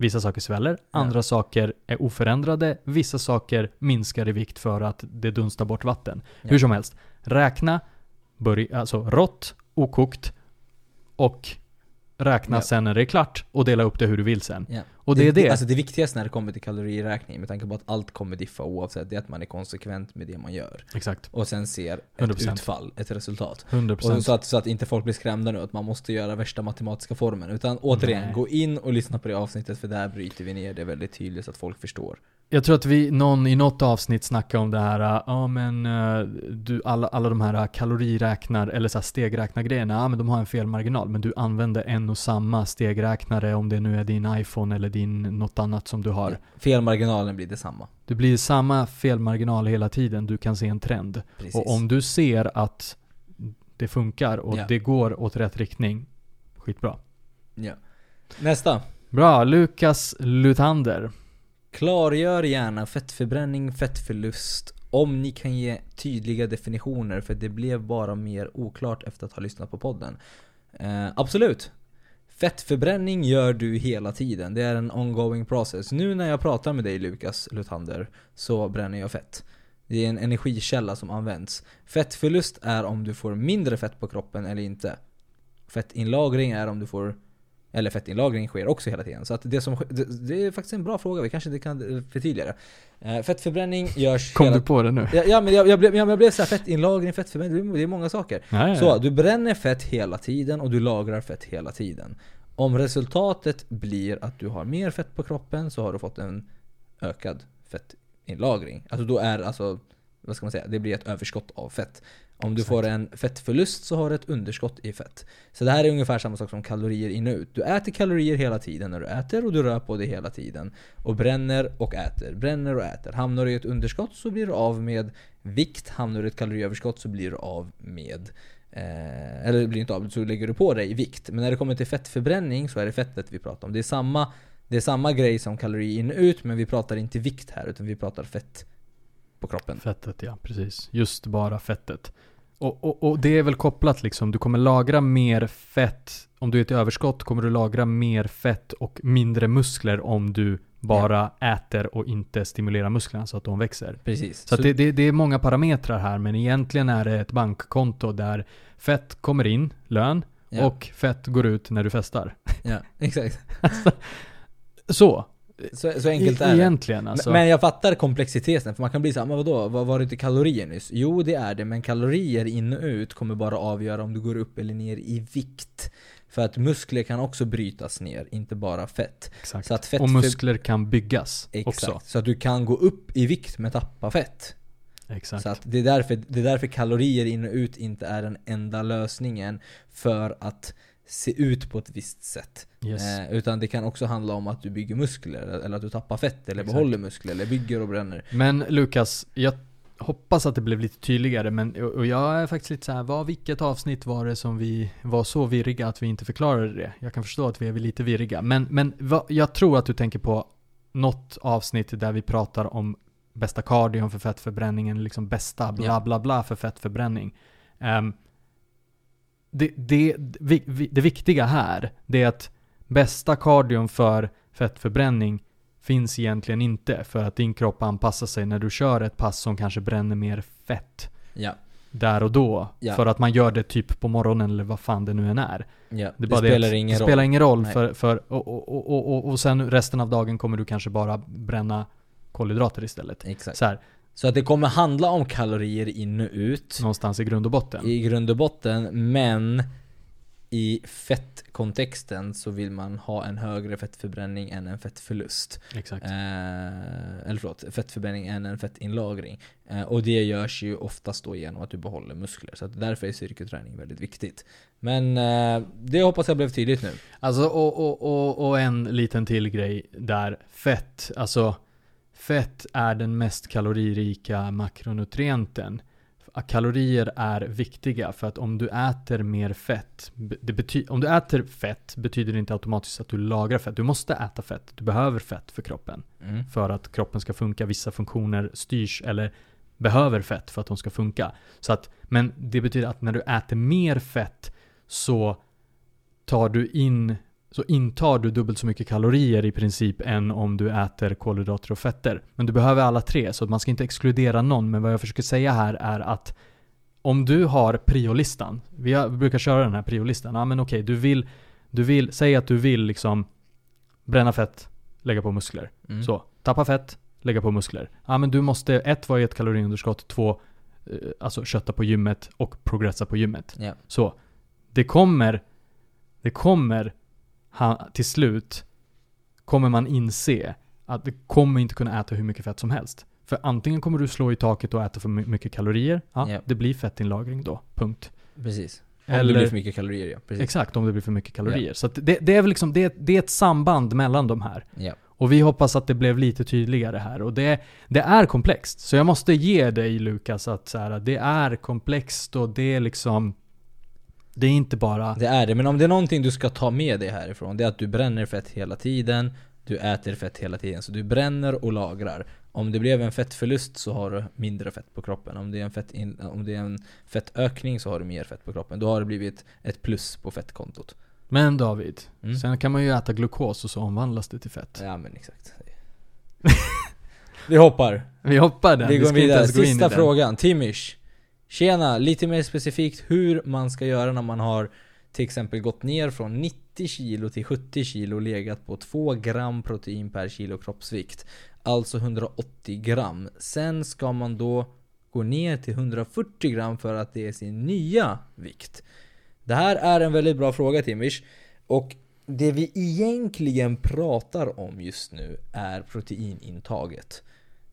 [SPEAKER 2] Vissa saker sväller, andra saker är oförändrade, vissa saker minskar i vikt för att det dunstar bort vatten.
[SPEAKER 1] Ja.
[SPEAKER 2] Hur som helst, räkna, börj, alltså rått, okokt och räkna
[SPEAKER 1] Ja.
[SPEAKER 2] sen när det är klart och dela upp det hur du vill sen. Och det är det.
[SPEAKER 1] Alltså det viktigaste när det kommer till kaloriräkning, med tanke på att allt kommer diffa oavsett, det är att man är konsekvent med det man gör.
[SPEAKER 2] Exakt.
[SPEAKER 1] Och sen ser ett
[SPEAKER 2] 100%.
[SPEAKER 1] utfall, ett resultat.
[SPEAKER 2] 100%.
[SPEAKER 1] Och så att, så att inte folk blir skrämda nu att man måste göra värsta matematiska formen. Utan återigen,
[SPEAKER 2] Nej.
[SPEAKER 1] gå in och lyssna på det avsnittet för där bryter vi ner det väldigt tydligt så att folk förstår.
[SPEAKER 2] Jag tror att vi, någon i något avsnitt snackade om det här, äh, ja men äh, du, alla, alla de här äh, kaloriräknar, eller så här stegräknargrejerna, ja men de har en felmarginal, men du använder en och samma stegräknare om det nu är din iPhone eller din, något annat som du har.
[SPEAKER 1] Felmarginalen blir detsamma.
[SPEAKER 2] Det blir samma felmarginal hela tiden, du kan se en trend.
[SPEAKER 1] Precis.
[SPEAKER 2] Och om du ser att det funkar och
[SPEAKER 1] Ja.
[SPEAKER 2] det går åt rätt riktning, skitbra.
[SPEAKER 1] ja. Nästa.
[SPEAKER 2] Bra, Lukas Luthander.
[SPEAKER 1] Klargör gärna fettförbränning, fettförlust om ni kan ge tydliga definitioner för det blev bara mer oklart efter att ha lyssnat på podden. Eh, absolut. Fettförbränning gör du hela tiden. Det är en ongoing process. Nu när jag pratar med dig Lukas Luthander så bränner jag fett. Det är en energikälla som används. Fettförlust är om du får mindre fett på kroppen eller inte. Fettinlagring är om du får eller fettinlagring sker också hela tiden. Så att det, som, det, det är faktiskt en bra fråga, vi kanske inte kan eh, förtydliga det. Eh, fettförbränning görs
[SPEAKER 2] Kom
[SPEAKER 1] hela
[SPEAKER 2] du på det nu?
[SPEAKER 1] Ja, ja men jag, jag blev, jag, jag blev såhär, fettinlagring, fettförbränning, det är många saker.
[SPEAKER 2] Ja, ja,
[SPEAKER 1] Så,
[SPEAKER 2] ja.
[SPEAKER 1] du bränner fett hela tiden och du lagrar fett hela tiden. Om resultatet blir att du har mer fett på kroppen så har du fått en ökad fettinlagring. Alltså då är alltså, vad ska man säga, det blir ett överskott av fett. Om du får en fettförlust så har du ett underskott i fett. Så det här är ungefär samma sak som kalorier in och ut. Du äter kalorier hela tiden när du äter och du rör på dig hela tiden. Och bränner och äter, bränner och äter. Hamnar du i ett underskott så blir du av med vikt. Hamnar du i ett kaloriöverskott så blir du av med Eh, eller blir inte av, så lägger du på dig vikt. Men när det kommer till fettförbränning så är det fettet vi pratar om. Det är samma, det är samma grej som kalori in och ut, men vi pratar inte vikt här, utan vi pratar fett på kroppen.
[SPEAKER 2] Fettet ja, precis. Just bara fettet. Och, och, och det är väl kopplat liksom, du kommer lagra mer fett, om du är ett överskott kommer du lagra mer fett och mindre muskler om du bara äter och inte stimulerar musklerna så att de växer.
[SPEAKER 1] Precis.
[SPEAKER 2] Så, att det, det, det är många parametrar här, men egentligen är det ett bankkonto där fett kommer in, lön,
[SPEAKER 1] ja,
[SPEAKER 2] och fett går ut när du festar.
[SPEAKER 1] ja, exakt.
[SPEAKER 2] Så,
[SPEAKER 1] Så, så enkelt
[SPEAKER 2] e-
[SPEAKER 1] är det.
[SPEAKER 2] egentligen alltså.
[SPEAKER 1] Men jag fattar komplexiteten, för man kan bli såhär, men vadå? Vad var det inte kalorier nyss? Jo, det är det, men kalorier in och ut kommer bara avgöra om du går upp eller ner i vikt. För att muskler kan också brytas ner, inte bara fett.
[SPEAKER 2] Exakt.
[SPEAKER 1] Så att fett
[SPEAKER 2] och muskler kan byggas
[SPEAKER 1] Exakt.
[SPEAKER 2] också.
[SPEAKER 1] Så att du kan gå upp i vikt men tappa fett.
[SPEAKER 2] Exakt.
[SPEAKER 1] Så att det, är därför, det är därför kalorier in och ut inte är den enda lösningen för att se ut på ett visst sätt.
[SPEAKER 2] yes.
[SPEAKER 1] Eh, utan det kan också handla om att du bygger muskler, eller att du tappar fett, eller
[SPEAKER 2] Exakt.
[SPEAKER 1] behåller muskler, eller bygger och bränner.
[SPEAKER 2] Men Lukas, jag hoppas att det blev lite tydligare, men och jag är faktiskt lite så här, vad, vilket avsnitt var det som vi var så virriga att vi inte förklarade det? Jag kan förstå att vi är lite virriga, men, men vad, jag tror att du tänker på något avsnitt där vi pratar om bästa kardion för fettförbränningen, liksom bästa bla bla bla för fettförbränning. Ehm, det, det, det viktiga här, det är att bästa kardion för fettförbränning finns egentligen inte för att din kropp anpassar sig när du kör ett pass som kanske bränner mer fett
[SPEAKER 1] Ja,
[SPEAKER 2] där och då.
[SPEAKER 1] Ja.
[SPEAKER 2] För att man gör det typ på morgonen eller vad fan det nu än är.
[SPEAKER 1] ja.
[SPEAKER 2] Det, bara
[SPEAKER 1] spelar
[SPEAKER 2] att
[SPEAKER 1] ingen
[SPEAKER 2] det
[SPEAKER 1] roll.
[SPEAKER 2] spelar ingen roll
[SPEAKER 1] Nej.
[SPEAKER 2] för, för och, och, och, och, och, och sen resten av dagen kommer du kanske bara bränna kolhydrater istället.
[SPEAKER 1] Exakt.
[SPEAKER 2] Så här,
[SPEAKER 1] Så att det kommer handla om kalorier in och ut.
[SPEAKER 2] någonstans i grund och botten.
[SPEAKER 1] I grund och botten, men i fettkontexten så vill man ha en högre fettförbränning än en fettförlust.
[SPEAKER 2] Exakt.
[SPEAKER 1] Eh, eller förlåt, fettförbränning än en fettinlagring. Eh, och det görs ju oftast då genom att du behåller muskler. Så att därför är styrketräning väldigt viktigt. Men eh, det hoppas jag blev tydligt nu.
[SPEAKER 2] Alltså och, och, och, och en liten till grej där. Fett. Alltså fett är den mest kaloririka makronutrienten. Kalorier är viktiga för att om du äter mer fett, om du äter fett betyder det inte automatiskt att du lagrar fett. Du måste äta fett. Du behöver fett för kroppen.
[SPEAKER 1] Mm.
[SPEAKER 2] För att kroppen ska funka. Vissa funktioner styrs eller behöver fett för att de ska funka. Så att, men det betyder att när du äter mer fett så tar du in så intar du dubbelt så mycket kalorier i princip än om du äter kolhydrater och fetter. Men du behöver alla tre, så man ska inte exkludera någon. Men vad jag försöker säga här är att om du har priolistan, vi har- vi brukar köra den här priolistan, ja men okej, du vill, du vill, säg att du vill liksom bränna fett, lägga på muskler.
[SPEAKER 1] Mm.
[SPEAKER 2] Så, tappa fett, lägga på muskler. Ja men du måste, ett, vara i ett kaloriunderskott, två, eh, alltså kötta på gymmet och progressa på gymmet.
[SPEAKER 1] Ja.
[SPEAKER 2] Så, det kommer, det kommer ha, till slut, kommer man inse att du kommer inte kunna äta hur mycket fett som helst. För antingen kommer du slå i taket och äta för my- mycket kalorier, ja,
[SPEAKER 1] Ja.
[SPEAKER 2] det blir fettinlagring då, punkt.
[SPEAKER 1] Precis. Om
[SPEAKER 2] Eller-
[SPEAKER 1] det blir för mycket kalorier ja. Precis.
[SPEAKER 2] Exakt, om det blir för mycket kalorier. Så att det, det är väl liksom, det, det är ett samband mellan de här.
[SPEAKER 1] Ja.
[SPEAKER 2] Och vi hoppas att det blev lite tydligare här. Och det, det är komplext. Så jag måste ge dig Lukas att så här, det är komplext och det är liksom... Det är inte bara...
[SPEAKER 1] Det är det, men om det är någonting du ska ta med dig härifrån, det är att du bränner fett hela tiden, du äter fett hela tiden, så du bränner och lagrar. Om det blev en fettförlust så har du mindre fett på kroppen. Om det är en, fett in, om det är en fettökning så har du mer fett på kroppen. Då har det blivit ett plus på fettkontot.
[SPEAKER 2] Men David,
[SPEAKER 1] Mm.
[SPEAKER 2] sen kan man ju äta glukos och så omvandlas det till fett.
[SPEAKER 1] Ja men exakt. Vi hoppar.
[SPEAKER 2] Vi hoppar där.
[SPEAKER 1] Vi går
[SPEAKER 2] inte
[SPEAKER 1] vidare. Sista
[SPEAKER 2] den.
[SPEAKER 1] frågan. Timish. Tjena, lite mer specifikt hur man ska göra när man har till exempel gått ner från 90 kilo till 70 kilo och legat på 2 gram protein per kilo kroppsvikt. Alltså 180 gram. Sen ska man då gå ner till 140 gram för att det är sin nya vikt. Det här är en väldigt bra fråga Timish. Och det vi egentligen pratar om just nu är proteinintaget.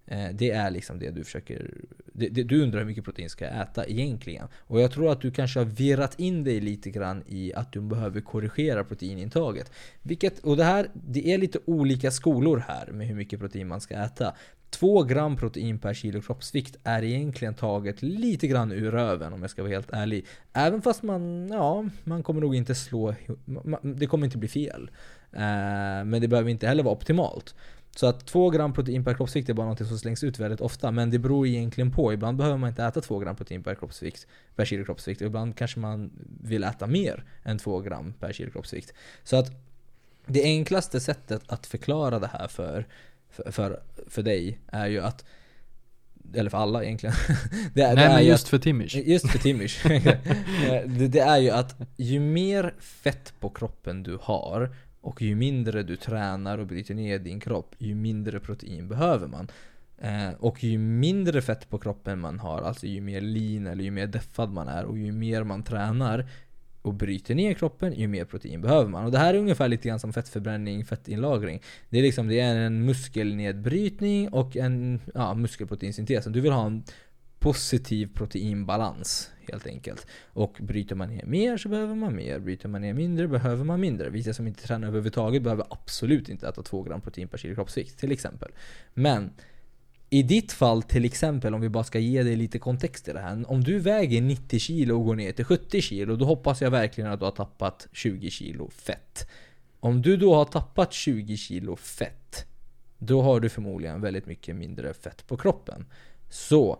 [SPEAKER 1] Eh, det är liksom det du försöker... Det, det, du undrar hur mycket protein ska jag äta egentligen? Och jag tror att du kanske har virrat in dig lite grann i att du behöver korrigera proteinintaget. Vilket, och det här, det är lite olika skolor här med hur mycket protein man ska äta. 2 gram protein per kilo kroppsvikt är egentligen taget lite grann ur röven om jag ska vara helt ärlig. Även fast man, ja, man kommer nog inte slå... Det kommer inte bli fel. Eh, men det behöver inte heller vara optimalt. Så att 2 gram protein per kroppsvikt är bara något som slängs ut väldigt ofta. Men det beror egentligen på. Ibland behöver man inte äta 2 gram protein per kroppsvikt, per kilo kroppsvikt. Ibland kanske man vill äta mer än 2 gram per kilo kroppsvikt. Så att det enklaste sättet att förklara det här för, för, för, för dig är ju att eller för alla egentligen. Det är, det
[SPEAKER 2] Nej
[SPEAKER 1] är
[SPEAKER 2] men
[SPEAKER 1] ju
[SPEAKER 2] just
[SPEAKER 1] att,
[SPEAKER 2] för Timish.
[SPEAKER 1] Just för Timish. det, det är ju att ju mer fett på kroppen du har och ju mindre du tränar och bryter ner din kropp, ju mindre protein behöver man. Eh, och ju mindre fett på kroppen man har, alltså ju mer lean eller ju mer deffad man är och ju mer man tränar och bryter ner kroppen, ju mer protein behöver man. Och det här är ungefär lite grann som fettförbränning, fettinlagring. Det är liksom det är en muskelnedbrytning och en ja, muskelproteinsyntes. Du vill ha en positiv proteinbalans helt enkelt. Och bryter man ner mer så behöver man mer. Bryter man ner mindre behöver man mindre. Vissa som inte tränar överhuvudtaget behöver absolut inte äta 2 gram protein per kilo kroppsvikt till exempel. Men i ditt fall till exempel, om vi bara ska ge dig lite kontext i det här. Om du väger 90 kilo och går ner till 70 kilo, då hoppas jag verkligen att du har tappat 20 kilo fett. Om du då har tappat 20 kilo fett, då har du förmodligen väldigt mycket mindre fett på kroppen. Så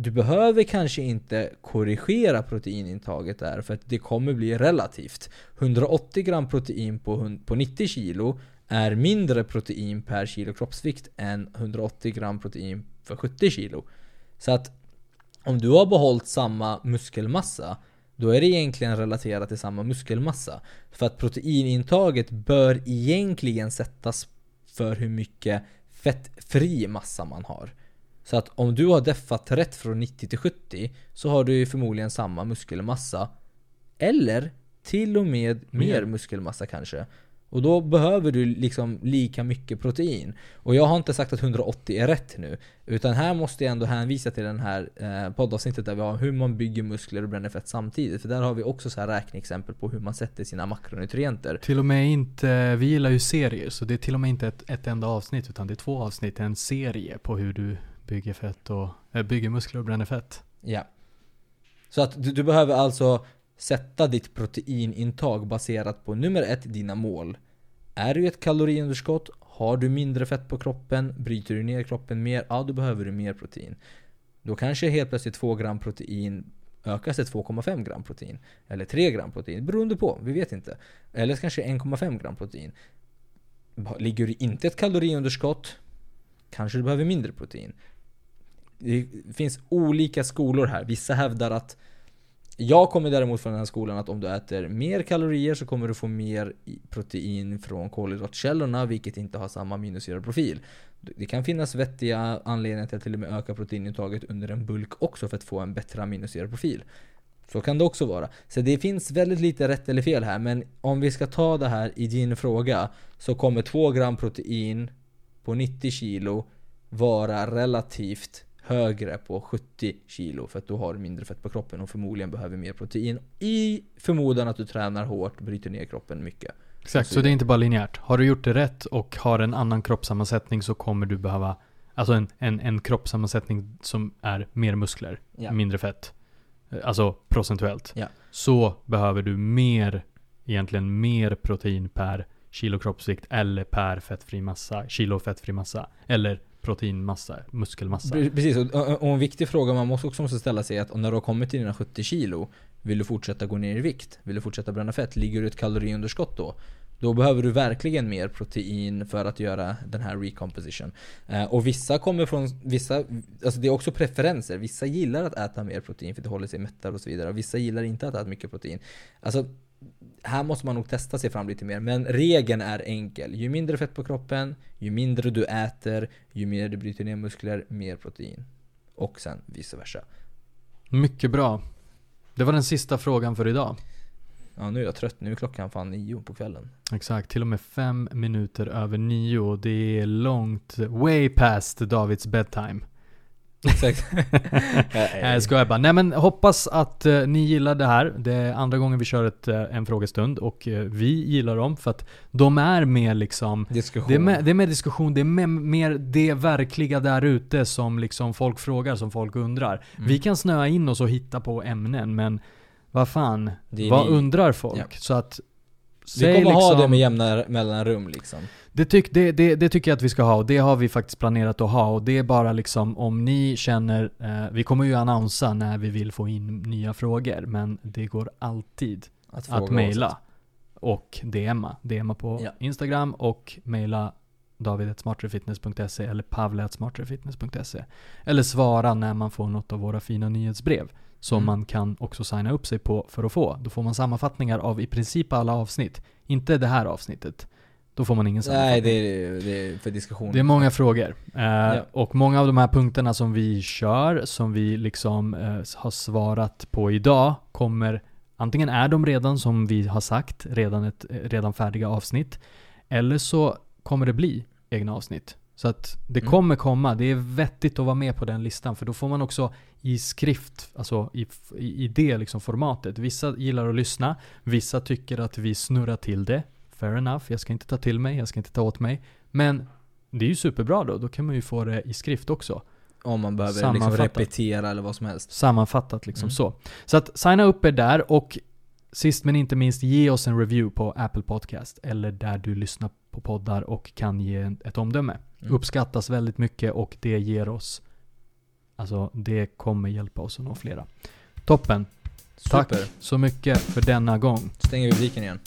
[SPEAKER 1] du behöver kanske inte korrigera proteinintaget där för att det kommer bli relativt. 180 gram protein på, på 90 kilo är mindre protein per kilo kroppsvikt än 180 gram protein för 70 kilo. Så att om du har behållit samma muskelmassa då är det egentligen relaterat till samma muskelmassa. För att proteinintaget bör egentligen sättas för hur mycket fettfri massa man har. Så att om du har deffat rätt från 90 till 70 så har du ju förmodligen samma muskelmassa. Eller till och med mer muskelmassa kanske. Och då behöver du liksom lika mycket protein. Och jag har inte sagt att 180 är rätt nu. Utan här måste jag ändå hänvisa till den här eh, poddavsnittet där vi har hur man bygger muskler och bränner fett samtidigt. För där har vi också så här räkneexempel på hur man sätter sina makronutrienter.
[SPEAKER 2] Till och med inte, vi gillar ju serier så det är till och med inte ett, ett enda avsnitt utan det är två avsnitt, en serie på hur du bygger fett och, äh, bygger muskler och bränner fett.
[SPEAKER 1] Ja. Så att du, du behöver alltså sätta ditt proteinintag baserat på nummer ett, dina mål. Är du ett kaloriunderskott? Har du mindre fett på kroppen? Bryter du ner kroppen mer? Ja, då behöver du mer protein. Då kanske helt plötsligt 2 gram protein ökas till 2,5 gram protein. Eller 3 gram protein, beroende på, vi vet inte. Eller kanske 1,5 gram protein. Ligger du inte ett kaloriunderskott, kanske du behöver mindre protein. Det finns olika skolor här. Vissa hävdar att jag kommer däremot från den här skolan att om du äter mer kalorier så kommer du få mer protein från kolhydratkällorna vilket inte har samma aminosyraprofil. Det kan finnas vettiga anledningar till att till och med öka proteinintaget under en bulk också för att få en bättre aminosyraprofil. Så kan det också vara. Så det finns väldigt lite rätt eller fel här men om vi ska ta det här i din fråga så kommer 2 gram protein på 90 kilo vara relativt högre på 70 kilo för att då har du mindre fett på kroppen och förmodligen behöver mer protein. I förmodan att du tränar hårt, bryter ner kroppen mycket.
[SPEAKER 2] Exakt, så det är inte bara linjärt. Har du gjort det rätt och har en annan kroppssammansättning så kommer du behöva Alltså en, en, en kroppssammansättning som är mer muskler, ja. mindre fett. Alltså procentuellt.
[SPEAKER 1] Ja.
[SPEAKER 2] Så behöver du mer, egentligen mer protein per kilo kroppsvikt eller per fettfri massa, kilo fettfri massa. Eller proteinmassa, muskelmassa.
[SPEAKER 1] Precis, och, och en viktig fråga man måste också måste ställa sig är att när du har kommit till dina 70 kilo, vill du fortsätta gå ner i vikt? Vill du fortsätta bränna fett? Ligger du i ett kaloriunderskott då? Då behöver du verkligen mer protein för att göra den här recomposition. Eh, och vissa kommer från, vissa, alltså det är också preferenser. Vissa gillar att äta mer protein för det håller sig mättare och så vidare. Och vissa gillar inte att äta mycket protein. Alltså här måste man nog testa sig fram lite mer. Men regeln är enkel. Ju mindre fett på kroppen, ju mindre du äter, ju mer du bryter ner muskler, mer protein. Och sen vice versa.
[SPEAKER 2] Mycket bra. Det var den sista frågan för idag.
[SPEAKER 1] Ja, nu är jag trött. Nu är klockan fan nio på kvällen.
[SPEAKER 2] Exakt, till och med fem minuter över nio. Det är långt, way past Davids bedtime.
[SPEAKER 1] Exakt.
[SPEAKER 2] jag skojar bara. Nej men hoppas att uh, ni gillar det här. Det är andra gången vi kör ett, uh, en frågestund och uh, vi gillar dem för att de är mer liksom
[SPEAKER 1] Diskussion.
[SPEAKER 2] Det är mer, det är mer diskussion, det är mer, mer det verkliga där ute som liksom folk frågar, som folk undrar. Mm. Vi kan snöa in oss och hitta på ämnen men vad fan, vad ni. undrar folk? Ja. Så att
[SPEAKER 1] vi kommer liksom, ha det med jämna mellanrum liksom.
[SPEAKER 2] Det, tyck, det, det, det, tycker jag att vi ska ha och det har vi faktiskt planerat att ha och det är bara liksom om ni känner, eh, vi kommer ju annonsa när vi vill få in nya frågor men det går alltid att, att mejla och DMa. DMa på ja. Instagram och mejla david.smarterfitness.se eller pavle.smarterfitness.se Eller svara när man får något av våra fina nyhetsbrev som mm. man kan också signa upp sig på för att få. Då får man sammanfattningar av i princip alla avsnitt. Inte det här avsnittet. Då får man ingen sammanfattning.
[SPEAKER 1] Nej, det är, det är för diskussion.
[SPEAKER 2] Det är många frågor. Eh, ja. Och många av de här punkterna som vi kör, som vi liksom eh, har svarat på idag, kommer Antingen är de redan som vi har sagt, redan, ett, redan färdiga avsnitt. Eller så kommer det bli egna avsnitt. Så att det mm. kommer komma. Det är vettigt att vara med på den listan för då får man också i skrift, alltså i, i det liksom formatet. Vissa gillar att lyssna, vissa tycker att vi snurrar till det. Fair enough, jag ska inte ta till mig, jag ska inte ta åt mig. Men det är ju superbra då, då kan man ju få det i skrift också.
[SPEAKER 1] Om man behöver liksom repetera eller vad som helst.
[SPEAKER 2] Sammanfattat liksom mm. så. Så att signa upp er där och sist men inte minst ge oss en review på Apple Podcast eller där du lyssnar på poddar och kan ge ett omdöme. Mm. Uppskattas väldigt mycket och det ger oss Alltså det kommer hjälpa oss att nå flera. Toppen. Super. Tack så mycket för denna gång.
[SPEAKER 1] Stänger vi butiken igen.